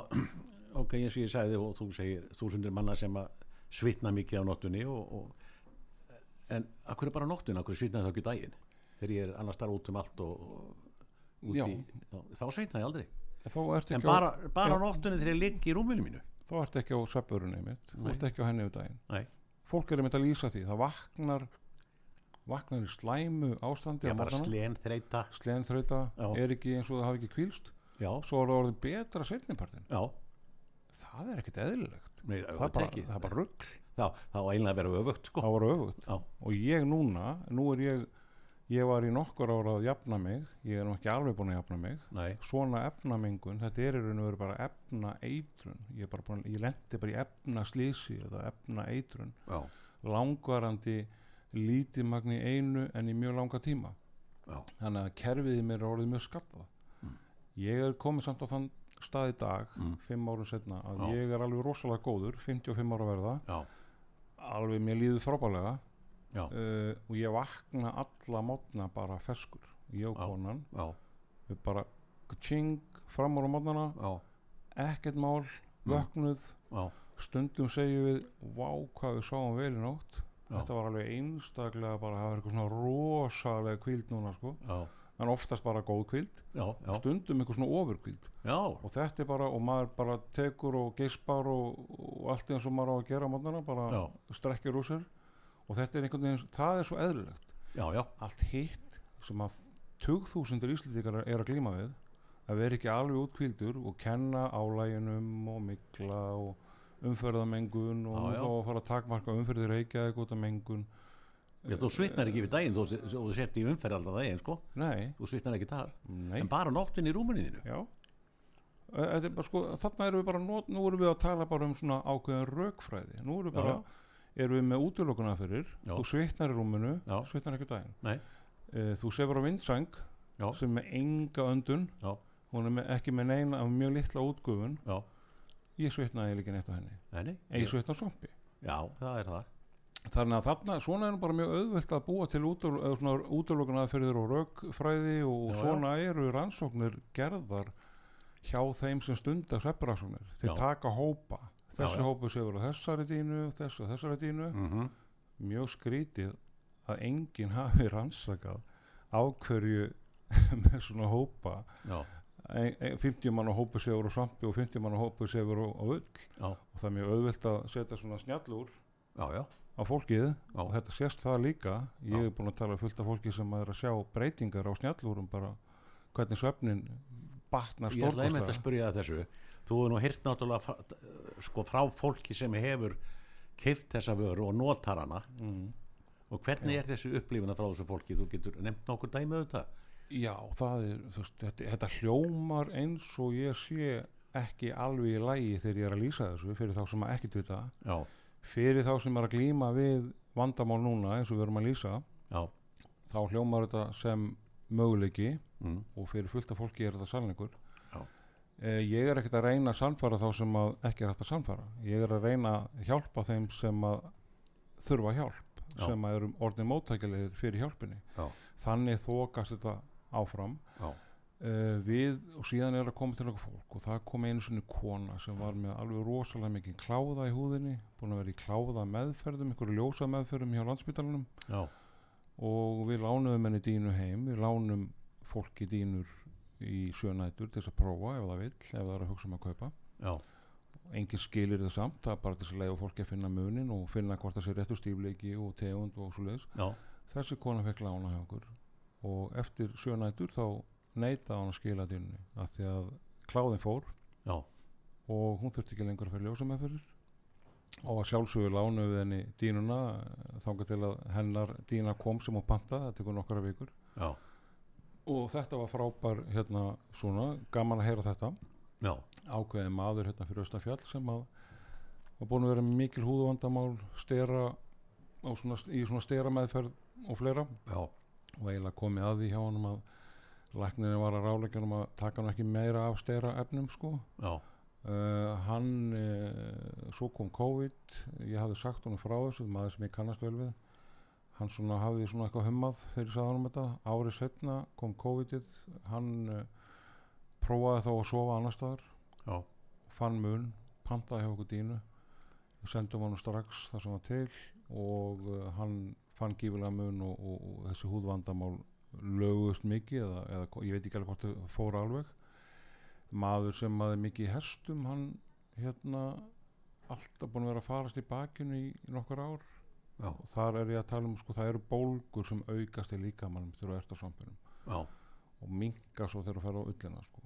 ok, eins og ég sagði og þú segir þúsundir manna sem að svitna mikið á nóttunni og, og, en akkur er bara nóttunni, akkur svitnaði þá ekki daginn? Þegar ég er annars þar út um allt og, og út Já. í, já, þá svitnaði ég aldrei. En bara, bara á Já. nóttunni þegar ég ligg í rúminu mínu. Þá ertu ekki á sveppurunni mitt. Þú ert ekki á henni yfir daginn. Nei. fólk er einmitt að lýsa því. Það vaknar vaknar í slæmu ástandi ég á bara morgnana. slen þreita slen þrauta, Já. er ekki eins og það hafi ekki kvílst já, svo er það orðið betra setnipartin já, það er ekkit eðlilegt. Nei, það bara, það er bara rugg þá, einlega vera öfugt sko. Það var öfugt. Já, og ég núna, nú er ég ég var í nokkur ára að jafna mig. Ég er nú ekki alveg búin að jafna mig. Nei, svona efnamengun, þetta er bara efna eitrun ég, búin, ég lendi bara í efna slísi eða efna eitrun já, langvarandi lítið magni einu en í mjög langa tíma. Já, þannig að kerfið í mér er orðið mjög skallað. Mm. ég er komið samt á þann stað í dag Mm. fimm árum setna að Já. ég er alveg rosalega góður 55 ára verða. Já, alveg mér líður frábælega uh, og ég vakna alla mótna bara feskur ég og konan. Við bara tjing fram ára mótnana ekkert mál, Mm. vöknuð. Já, stundum segjum við vá hvað við sáum vel í nótt. Já. þetta var alveg einstaklega bara það var eitthvað svona rosalega kvíld núna sko. Já, en oftast bara góð já, já, stundum eitthvað svona ofurkvíld. Já, og þetta er bara, og maður bara tekur og geispar og, og allt eins og maður á að gera á mótnana, bara Já. strekkir úr sér. Og þetta er einhvern veginn, það er svo eðlilegt. Já, já, allt hitt sem að tugþúsundir íslendingar er að glíma við að vera ekki alveg útkvíldur og kenna álæginum og mikla og umferðamengun og þá að fara að takmarka umferðir út af mengun já, þú svitnar ekki við daginn þú, þú sett í umferð alltaf daginn, sko. Nei, þú svitnar ekki þar, nei, en bara nóttin í já. Er bara, sko, þarna erum við bara not, nú erum við að tala bara um svona ákveðin rökfræði. Nú erum við Já, bara, erum við með útlökuna fyrir Já. þú svitnar í rúminu, Já. svitnar ekki daginn. Nei. þú sefur á vindsæng Já. sem er með enga öndun. Já. hún er með, ekki með neina af mjög litla útgufun. Já, ég svitnaði líka neitt á henni. En ég svitna svampi. Já, það er það þannig að þarna, svona er bara mjög auðvelt að búa til útlökuna fyrir og rökfræði og Já, já. svona eru rannsóknir gerðar hjá þeim sem stundar svepparannsóknir þeir Já. taka hópa. Þessi Já, já. hópu sefur á þessari dínu þessu og þessari dínu mm mjög skrítið að enginn hafi [LAUGHS] rannsakað á hverju [LAUGHS] með svona hópa. Já, ein- ein- 50 mann á hópu sefur á svampi og 50 mann á hópu sefur á, á ull. Já, og það er mjög auðvelt að setja svona snjallúr já, já, á fólkið Já. og þetta sést það líka ég Já. er búin að tala fullt af fólki sem er að sjá breytingar á snjallúrum bara hvernig svefnin batnar ég ætla einmitt að stórkostlega spyrja það þessu þú hefur nú hýrt náttúrulega frá- sko frá fólki sem hefur keift þessa vöru og notar hana mm. og hvernig Já. er þessi upplifuna frá þessu fólki þú getur nefnt nokkur dæmi auðvitað Já, það er, veist, þetta, þetta hljómar eins og ég sé ekki alveg í lægi þegar ég er að lýsa þessu fyrir þá sem að ekkert vita já, fyrir þá sem er að glíma við vandamál núna eins og við erum að lýsa já, þá hljómar þetta sem möguleiki mm, og fyrir fullt af fólki er þetta sannleikur. Eh, ég er ekkert að reyna að sannfara þá sem að ekki er hægt að sannfara ég er að reyna að hjálpa þeim sem að þurfa hjálp Já. sem að eru orðin móttækilegir fyrir hjálpinni. Já. þannig þokast þetta áfram. Já, uh, við og síðan er að koma til okkur fólk. Og það kom einu svona kona sem var með alveg rosalega mikið kláða í húðinni búin að vera í kláða meðferðum einhverju ljósa meðferðum hjá landsbytalanum og við lánum henni dínu heim. Við lánum fólki dínur í sjönætur til þess að prófa ef það vill, ef það er að hugsa um að kaupa. Já, engin skilir það samt, það er bara þess að leiða fólki að finna munin og finna hvort það sé réttu stífleiki og tegund og svo leiðis þessi kona fekk lána hjá okkur. Og eftir sjönætur þá neita hann að skila dýnunni af því að kláðin fór já, og hún þurfti ekki lengur að fyrir ljósa með fyrir og að sjálfsögur lánu við henni dínuna þángar til að hennar dína kom sem hún panta, það tekur nokkara vikur. Já, og þetta var frábær hérna svona, gaman að heyra þetta. Já, ákveðið maður hérna fyrir Östafjall sem að var búin að vera mikil húðvandamál stera á svona, í svona stera meðferð og fleira. Já, og eiginlega komið að því hjá honum að læknirinn var að ráleika um að taka hann ekki meira af stera efnum sko. Já, uh, hann uh, svo kom COVID. Ég hafði sagt honum frá þessu maður sem ég kannast vel við. Hann svona hafði svona eitthvað hummað þegar ég sagði honum þetta. Árið setna kom COVIDið. Hann uh, prófaði þá að sofa annar staðar. Já, fann mun, pantaði hjá okkur dínu sendum hann strax það sem var til og hann fann gífilega mun og, og, og þessi húðvandamál lögust mikið eða, eða ég veit ekki alveg hvort þau fóru alveg. Maður sem maður mikið herstum hann hérna alltaf búin að vera að farast í bakinu í, í nokkur ár. Já, og þar er ég að tala um sko það eru bólgur sem aukast í líkamannum þegar þú ert á já, og minka svo þegar þú fer á ullina sko.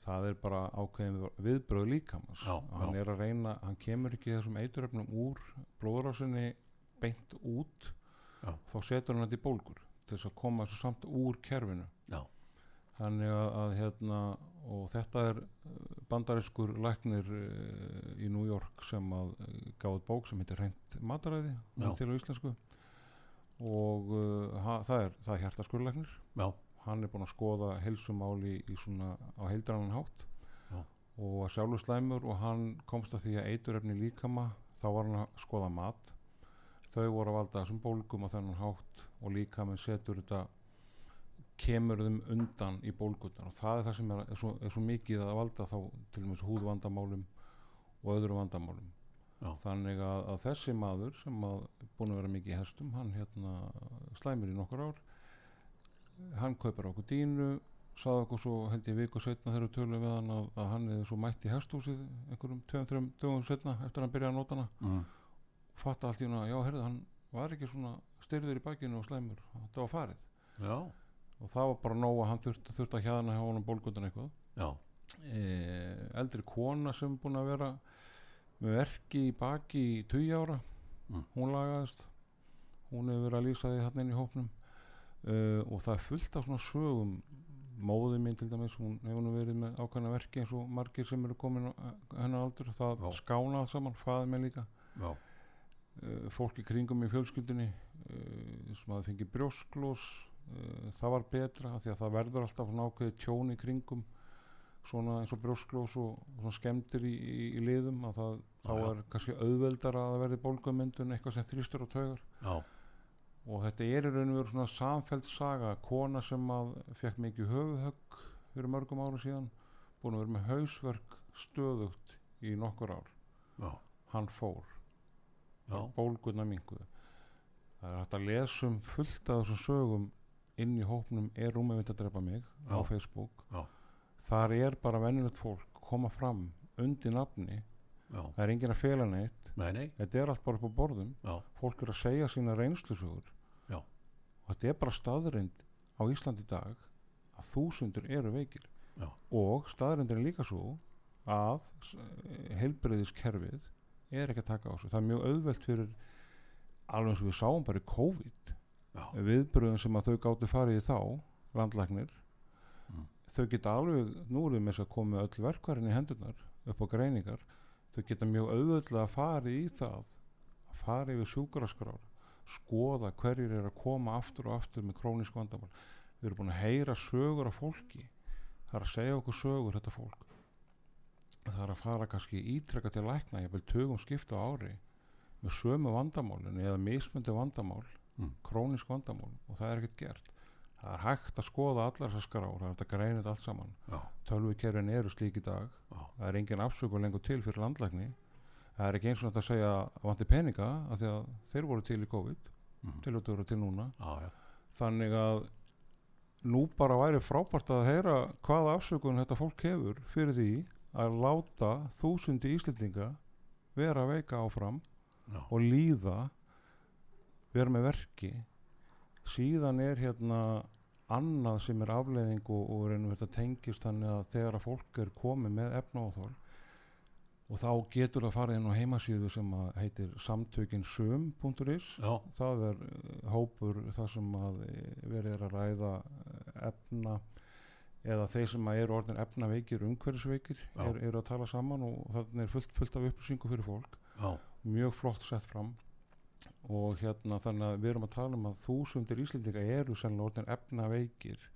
það er bara ákveðin viðbröð líkamans. Já, hann já. er að reyna, hann kemur ekki þessum eituröfnum úr blóðrásinni beint út Já. þá setur hann þetta í bólgur til þess að koma þessu samt úr kerfinu. Já, þannig að, að hérna og þetta er uh, bandariskur læknir uh, í New York sem að uh, gáði bók sem heitir Reynd mataræði til á íslensku. Og uh, ha, það er, er hjartaskurlæknir já, hann er búinn að skoða helsumáli í svona á heildrannan hátt. Já. og sjálfur slæmur og hann komst að því að eiturefni líkama þá var hann að skoða mat þau voru að valda þessum bólgum á þennan hátt og líkaminn setur þetta kemur þeim undan í bólgutnar og það er það sem er, er, svo, er svo mikið að valda þá til dæmis húðvandamálum og öðrum vandamálum. Já. þannig að, að þessi maður sem að búin að vera mikið í hestum hann hérna slæmur í nokkur ár. Hann kaupir okkur dínu sagði okkur svo held ég viku setna þegar við tölum við hann að, að hann er svo mætt í hesthúsið einhverjum tveim, þreim dögum setna eftir að hann byrjaði að nota hana. Mm, fatta allt í hana, já herrið hann var ekki svona styrður í bakinu og slæmur þetta var farið. Já, og það var bara nóg að hann þurfti, þurfti að hjaðna hjá honum bólgundan eitthvað. E, eldri kona sem búin að vera með verki í baki í 20 ára Mm. hún lagaðist. Hún hefur verið að lýsa því hann inn í hópnum. Uh, og það er fullt af svona sögum. Móði mín til dæmis hún hefur verið með ákveðna verki eins og margir sem eru komin hennar aldur. Það Já. skánað saman, faði mig líka. Já, uh, fólk í kringum í fjölskyldunni uh, sem að fengi brjósklós uh, það var betra því að það verður alltaf svona ákveði tjón í kringum svona eins og brjósklós og, og svona skemmtir í, í, í liðum að það, þá Já, er kannski auðveldar að það verði bólgumyndun eitthvað sem þrýstur á taugar. Já, og þetta er í raun og veru svona samfeld saga, kona sem að fekk mikið höfuðhögg fyrir mörgum ára síðan búin að vera með hausverk stöðugt í nokkur ár. Já, hann fór já, bólgurna minguðu það er hægt að lesa um fullt af þessum sögum inn í hópnum er rúmið að drepa mig á Já. Facebook. Já. þar er bara venjulegt fólk koma fram undir nafni. Já, það er enginn að fela neitt. Nei, nei, þetta er allt bara upp á borðum. Já, fólk er að segja sína reynslusögur. Já. og þetta er bara staðreind á Íslandi dag að þúsundur eru veikir. Já. og staðreindin er líka svo að heilbreyðiskerfið er ekki að taka á sig það er mjög auðvelt fyrir alveg eins og við sáum bara í COVID viðbröðum sem að þau gáttu farið í þá landlæknir Mm. þau geta alveg, nú erum við með þess að koma öll verkværin í hendurnar upp á greiningar þau geta mjög auðvöldlega að fara í það að fara yfir sjúkraskrár skoða hverjir er að koma aftur og aftur með krónísk vandamál. Við erum búin að heyra sögur af fólki það er að segja okkur sögur þetta fólk það er að fara kannski ítrekka til lækna ég vil tögum skipta á ári með sömu vandamálin eða mismundi vandamál Mm. krónísk vandamál og það er ekkert gert. Það er hægt að skoða allar þessar skrár það er hægt að greina þetta allt saman. Tölvukerfin eru slík í dag. Já, það er engin afsökun lengur til fyrir landlækni. Það er ekki eins og þetta að segja að vanti peninga af því að þeir voru til í COVID mhm, til að vera til núna. Já, já, þannig að nú bara væri frábært að heyra hvaða afsökun þetta fólk hefur fyrir því að láta þúsundi íslendinga vera veika áfram já, og líða vera með verki. Síðan er hérna annað sem er afleiðing og, og reynum þetta tengist þannig að þegar að fólk er komið með efnaáþól og þá getur það farið inn á heimasíðu sem heitir samtökinsum.is það er eh, hópur þar sem að eh, verið er að ræða eh, efna eða þeir sem að eru orðin efnaveikir, umhverfisveikir Já. er, eru að tala saman og þannig er fullt, fullt af upplýsingu fyrir fólk. Já, mjög flott sett fram. Og hérna þannig að við erum að tala um að þúsundir Íslendinga eru sennilega orðin efnaveikir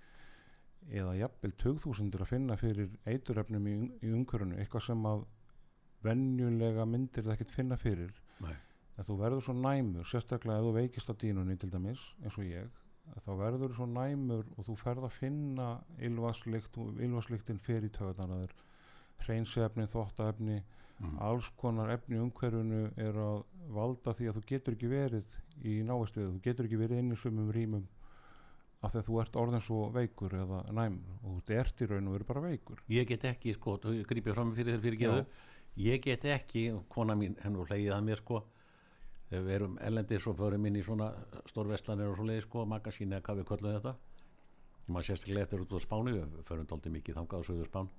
eða jafnvel tögþúsundir að finna fyrir eiturefnum í, í umhverfinu. Eitthvað sem að venjulega myndir það ekkert finna fyrir. Nei, en þú verður svo næmur sérstaklega ef þú veikist á dýnunni til dæmis eins og ég þá verður þú svo næmur og þú ferð að finna ylvarslykt og ylvarslyktin fer í töðan að þér. Hreinsefni, þvottaefni mm. alls konar efni í umhverfinu er að valda því að þú getur ekki verið í návestuðu, þú getur ekki verið inn í sumum rýmum af því að þú ert orðin svo veikur eða næmur. Og þú ert í raun og verið bara veikur. Ég get ekki sko, þú grípið fram fyrir þér fyrir geðu ég get ekki, kona mín henn og hlegið að mér sko þegar við erum ellendir svo förum inn í svona stórvestlanir og svo leiði sko, magasín eða hvað við köllum þetta maður sérstaklega eftir út á Spáni við förum dálítið mikið þangað á sögur Spán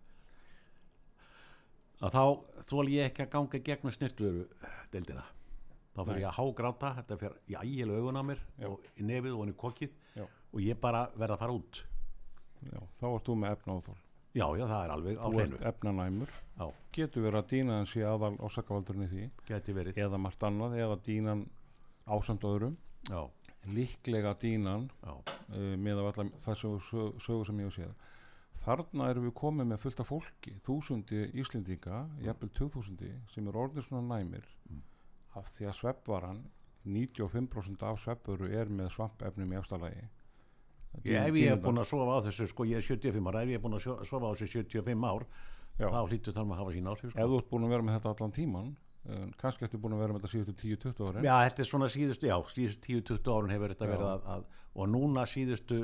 að þá þól ég ekki að ganga gegnum snirtuveru deildina þá fyrir Nei. ég að hágráta þetta fyrir í ægilega augun á mér Já. og í nefið og hann í kokkið Já. og ég bara verða að fara út Já, þá ert þú með efnaóþól já, já, það er alveg á þú hreinu. ert efnanæmur. Já, getur verið að dýnan sé aðal orsakavaldurinn í því? Geti verið. Eða margt annað eða dýnan ásamt öðrum? Já, líklega dýnan uh, með af alla þessu sög, sögu sem ég hef séð. Þarna erum við komið með fullt af fólki þúsundi Íslendinga jafnvel 2000 sem er orðin svona næmir. Mm. af því að sveppvaran 95% af sveppuru er með svampefnum í efstalagi Ég, ef ég er búin að sofa á þessu, sko ég er 75 ára, ef ég er búin að sofa á þessu 75 ár, Já. þá hlýtur þar maður að hafa sín áhrif, ef sko. þú ert búin að vera með þetta allan tíman uh, kannski ertu búin að vera með þetta síðustu 10-20 árin Já, þetta er svona síðustu, já, síðustu 10-20 árun hefur þetta Já. verið að, að, og núna síðustu,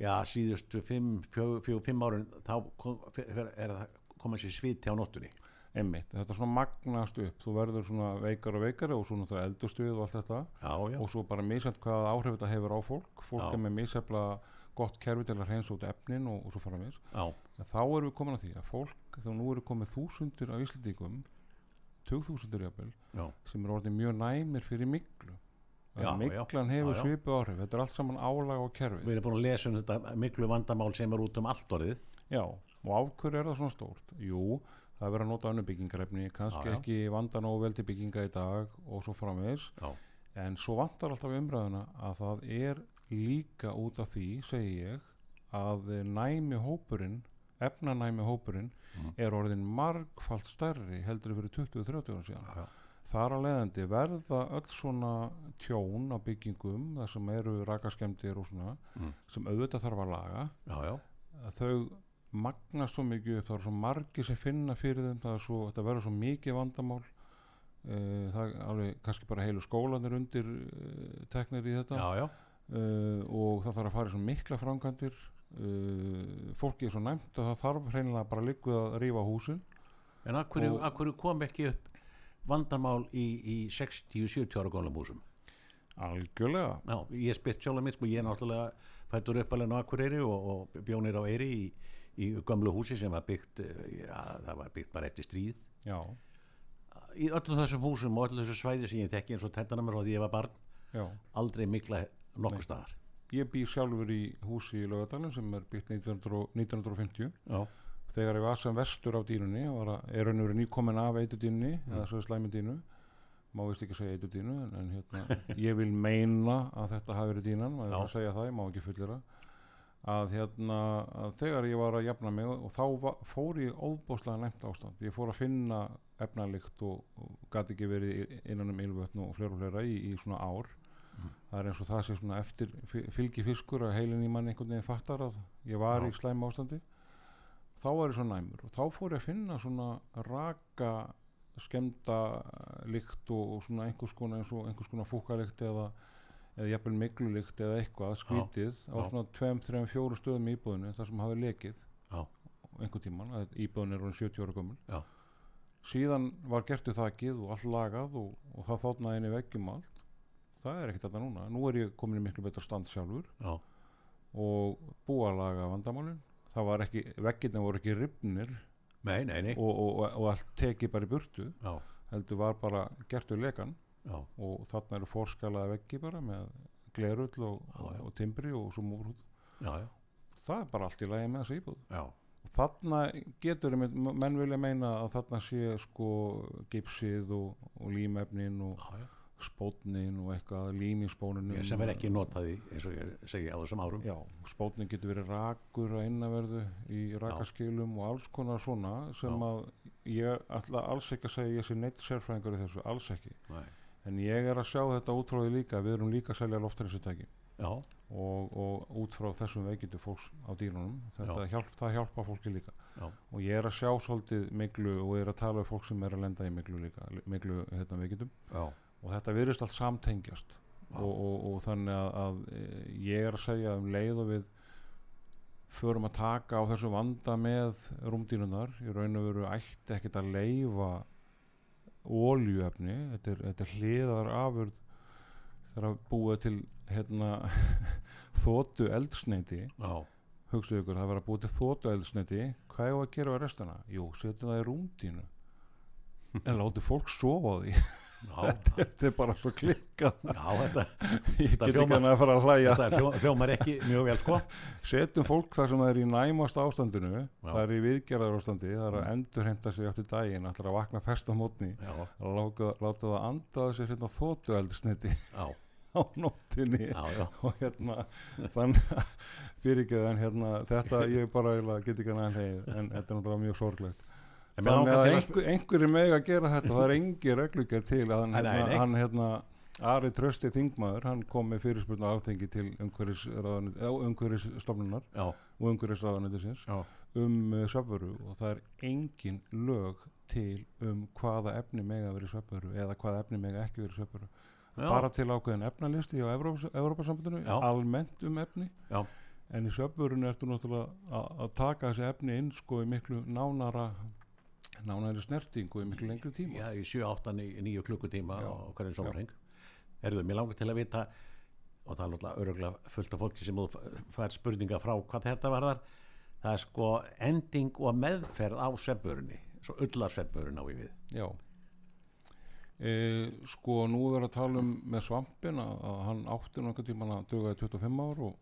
já, síðustu 5 árun, þá kom, fer, er það koma sér sviti á nóttunni. Einmitt, þetta svona magnast upp. Þú verður svona veikar og veikari og svo náttúrulega eldustuð og allt þetta. Já, já, og svo bara misjænt hvað áhrif þetta hefur á fólk. Fólk Já. er með misjæfla gott kerfi til að hreinsa út efnin og, og svo fara mis þá erum við komin að því að fólk þá nú eru komið þúsundir af Íslandingum 2000 jafnvel sem eru orðin mjög næmir fyrir miklu miklan hefur svipu áhrif. Þetta er allt saman álag á kerfi við erum búin að lesa um þetta miklu vandamál sem er út um allt orðið. já, og hverju er það svona stórt? Jú, það er verið að nota önnu byggingarefni kannski Já, já. ekki vanda nógu vel til bygginga í dag og svo framvegis Já, en svo vantar alltaf umræðuna að það er líka út af því segi ég að næmi hópurinn efnanæmi hópurinn Mhm. er orðin margfalt stærri heldur fyrir 20-30 ára síðan já, þar að leiðandi verða öll svona tjón á byggingum þar sem eru rakaskemdir og svona Mm. sem auðvitað þarf að laga já, já, að þau magnast svo mikið upp það er svo margir sem finna fyrir þeim það svo, þetta verður svo mikið vandamál. Uh, það er alveg kannski bara heilu skólanir undir uh, teknir í þetta. Já, já, uh, og það þarf að fara í svo mikla uh, fólki er svo næmt að það þarf hreinlega bara líkuð að rífa húsin. En af hverju, Og- af hverju kom ekki upp vandamál í, í 60-70 ára góðlum húsum? algjörlega. Já, ég spilt sjálf að mitt sko, ég er náttúrulega fættur uppalinn á Akureyri og, og bjónir á Eyri í, í gömlu húsi sem var byggt eh, já, það var byggt bara eftir stríð. Já, í öllum þessum húsum og öllum þessum svæði sem ég þekki eins og tennana mér og því ég var barn já. aldrei mikla nokkur staðar. Ég bý sjálfur í húsi í Laugadalinn sem er byggt 1900 og- 1950 já, þegar ég var sem vestur á að, er raun og verið nýkomin af eitudýnunni Mm. eða svo slæmi dýnu. Má vist ekki segja eitudýnu en, en hérna, ég vil meina að þetta hafi verið dýnan maður er að segja það, ég má ekki fullera að hérna að þegar ég var að jafna mig og, þá va, fór ég óbúslega nefnt ástand ég fór að finna efnalikt og, og gæti ekki verið innan um ylvötn og fleira og fleira í, í svona ár Mm. það er eins og það sé svona eftir fy- fylgi fiskur að heilin í mann einhvern veginn fattar að ég var Já. í slæma ástandi þá var ég svo næmur og þá fór ég að finna svona raka skemda lykt og, og svona einhvers konar eins og einhvers konar fúkalikt eða eða jafnvel miklulikt eða eitthvað skvítið á svona 2, 3, 4 stöðum í íbúðinu þar sem hafi lekið einhvern tíman, að íbúðin er orðin 70 ára gömul. Síðan var gert við þakkið og allt lagað og, og það þóttnaði inn í veggjum allt. Það er ekkert þetta núna, nú er ég komin í miklu betra stand sjálfur já, og búið að laga vandamálin. Það var ekki, veggirna voru ekki ripnir nei, nei, nei. og, og, og, allt tekið bara í burtu já, heldur var bara gert úr lekan já, og þarna eru fórskalaða veggi bara með glerull og, og, og timbri og svo já, það er bara allt í lagi með þessu íbúð. Já, og þarna getur menn vilja meina að þarna sé sko gipsið og, og límefnin og já, já. spótnin og eitthvað lím í spónunum Ég sem er ekki notað í eins og ég segi á þessum árum. Spótnin getur verið rakur að innanverðu í rakaskilum og alls konar svona sem að ég ætla alls ekki að segja ég sé neitt sérfræðingur í þessu, alls ekki. Nei. En ég er að sjá þetta út frá því líka við erum líka að selja loftrensutæki og, og út frá þessum veikindu fólks á dýrunum þetta hjálp, hjálpa fólki líka. Já, og ég er að sjá svolítið miklu og ég er að tala um fólk sem er að lenda í miklu líka miklu hérna, veikindum. Já, og þetta virðist allt samtengjast. Og, og, og þannig að, að e, ég er að segja um leið og við förum að taka á þessu vanda með rúmdýrunar í raun og veru ætti ekkert að leifa óljuefni þetta er, þetta er hliðar afurð þegar að búa til hérna [LAUGHS] þóttu eldsneiti já, hugsaðu ykkur, það var að búa til þóttu eldsneiti hvað er að gera á restana? Jú, setjum það í rúmdýnu en láti fólk sofa á því [LAUGHS] [LAUGHS] þetta er bara svo klikkað. Já þetta, [LAUGHS] ég get ekki að fara að hlæja. þetta hljó, hljómar ekki mjög vel sko. [LAUGHS] Setjum fólk þar sem það er í næmast ástandinu það er í viðgerðar ástandi það er að Mm. endur henda sig eftir daginn ætlar að vakna fest á mótni já, láta, það anda sér hérna þóttu eldsniti já, á nóttinni já, já, og hérna þannig að fyrirgeðu en hérna þetta ég bara get ekki að hlegið en þetta er náttúrulega mjög sorglegt þannig að að einhver, einhverju meg að gera þetta það er engi reglugjör til að hann, hérna, nei. hann hérna Ari Trösti Þingmaður, hann kom með fyrirspurnu alþengi til umhverfisstofnunar já, og umhverfisráðanættisins já, um uh, söpvöru og það er engin lög til um hvaða efni mega verið söpvöru eða hvaða efni mega ekki verið söpvöru já, bara til ákveðin efnalisti á Evrópasambandinu Já. almennt um efni Já. en í söpvörunu ertu náttúrulega að- að taka þessi efni inn sko í miklu nánara nánari snerting og í miklu lengri tíma. Já, í 7, 8, 9 klukkutíma á hverjum sólarheng Erðu, mér langar til að vita og það er náttúrulega öruglega fullt af fólki sem þú fær spurninga frá hvað þetta varðar. Það er sko ending og meðferð á sveppurunni svo ullar sveppurun á við. Já. E, sko nú er að tala um með svampin að, að hann átti nú einhvern tímann að duga í 25 ár og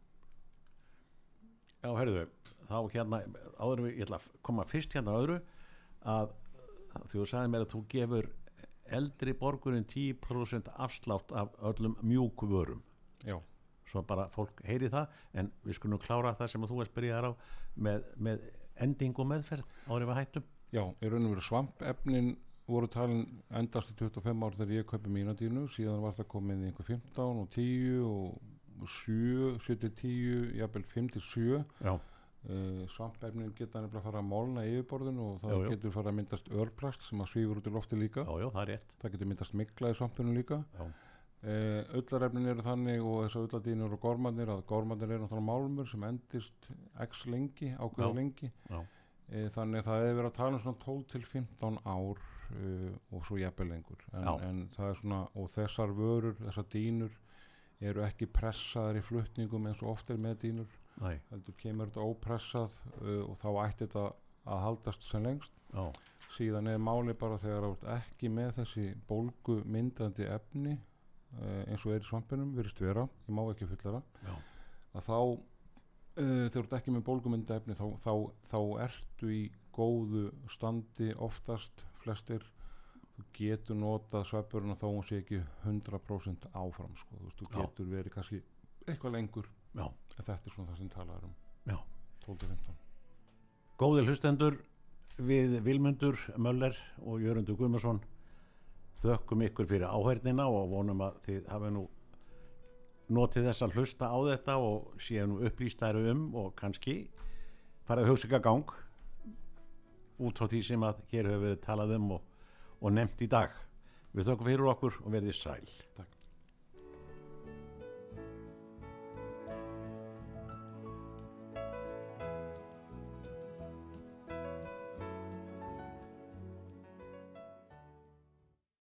Já, herðu, þá hérna áður við, ég ætla að koma fyrst hérna öðru að þú sagði mér að þú gefur eldri borgurinn 10% afslátt af öllum mjúku vörum. Já, svo bara fólk heyri það en við skulum klára það sem þú varst byrjaðar á með, með ending og meðferð árið við hættum. Já, í raun og veru svampefnin voru talin endast í 25 ár þegar ég kaupi mína dínu síðan var það komið í einhver 15 og 10 og 7, 7 til 10 jafnvel 5 til 7 Já, uh, svampefnin geta nefnilega að fara að málna yfirborðinu og það Já, getur fara að myndast örplast sem að svífur út í lofti líka. Já, já, það það getur myndast mikla í svampinu líka. Uh, öllarefnin eru þannig og þessar ölladínur og gormarnir að gormarnir eru náttúrulega málmur sem endist x lengi, ákveða Já. lengi. Já, uh, þannig að það hefur verið að tala um svona 12 til 15 ár uh, og svo jafnvel lengur. En, en það er svona, og þessar vörur þessar dínur eru ekki pressaðar í flutningum eins og oft er með dínur næ, heldur kemur þetta ópressað uh, og þá ætti þetta að haldast sem lengst. Já, síðan er máli bara þegar þú ert ekki með þessi bólgu myndandi efni uh, eins og er í svampinum virðist vera, ég má ekki fullara já, að þá uh, þegar þú ert ekki með bólgumynda efni þá, þá, þá ertu í góðu standi oftast flestir. Þú getur notað sveppurinn þó hún sé ekki 100% áfram sko. þú, veist, þú getur verið kannski eitthvað lengur. Já, þetta er svona það sem talaður um. Já. 12-15 Góði hlustendur við Vilmundur Möller og Jörundur Guðmarsson þökkum ykkur fyrir áhernina og vonum að þið hafi nú notið þess að hlusta á þetta og séu nú upplýstæru um og kannski farið að hugsa ykkar gang út frá því sem að hér hefur verið talað um og, og nefnt í dag. Við þökkum fyrir okkur og verðið sæl. Takk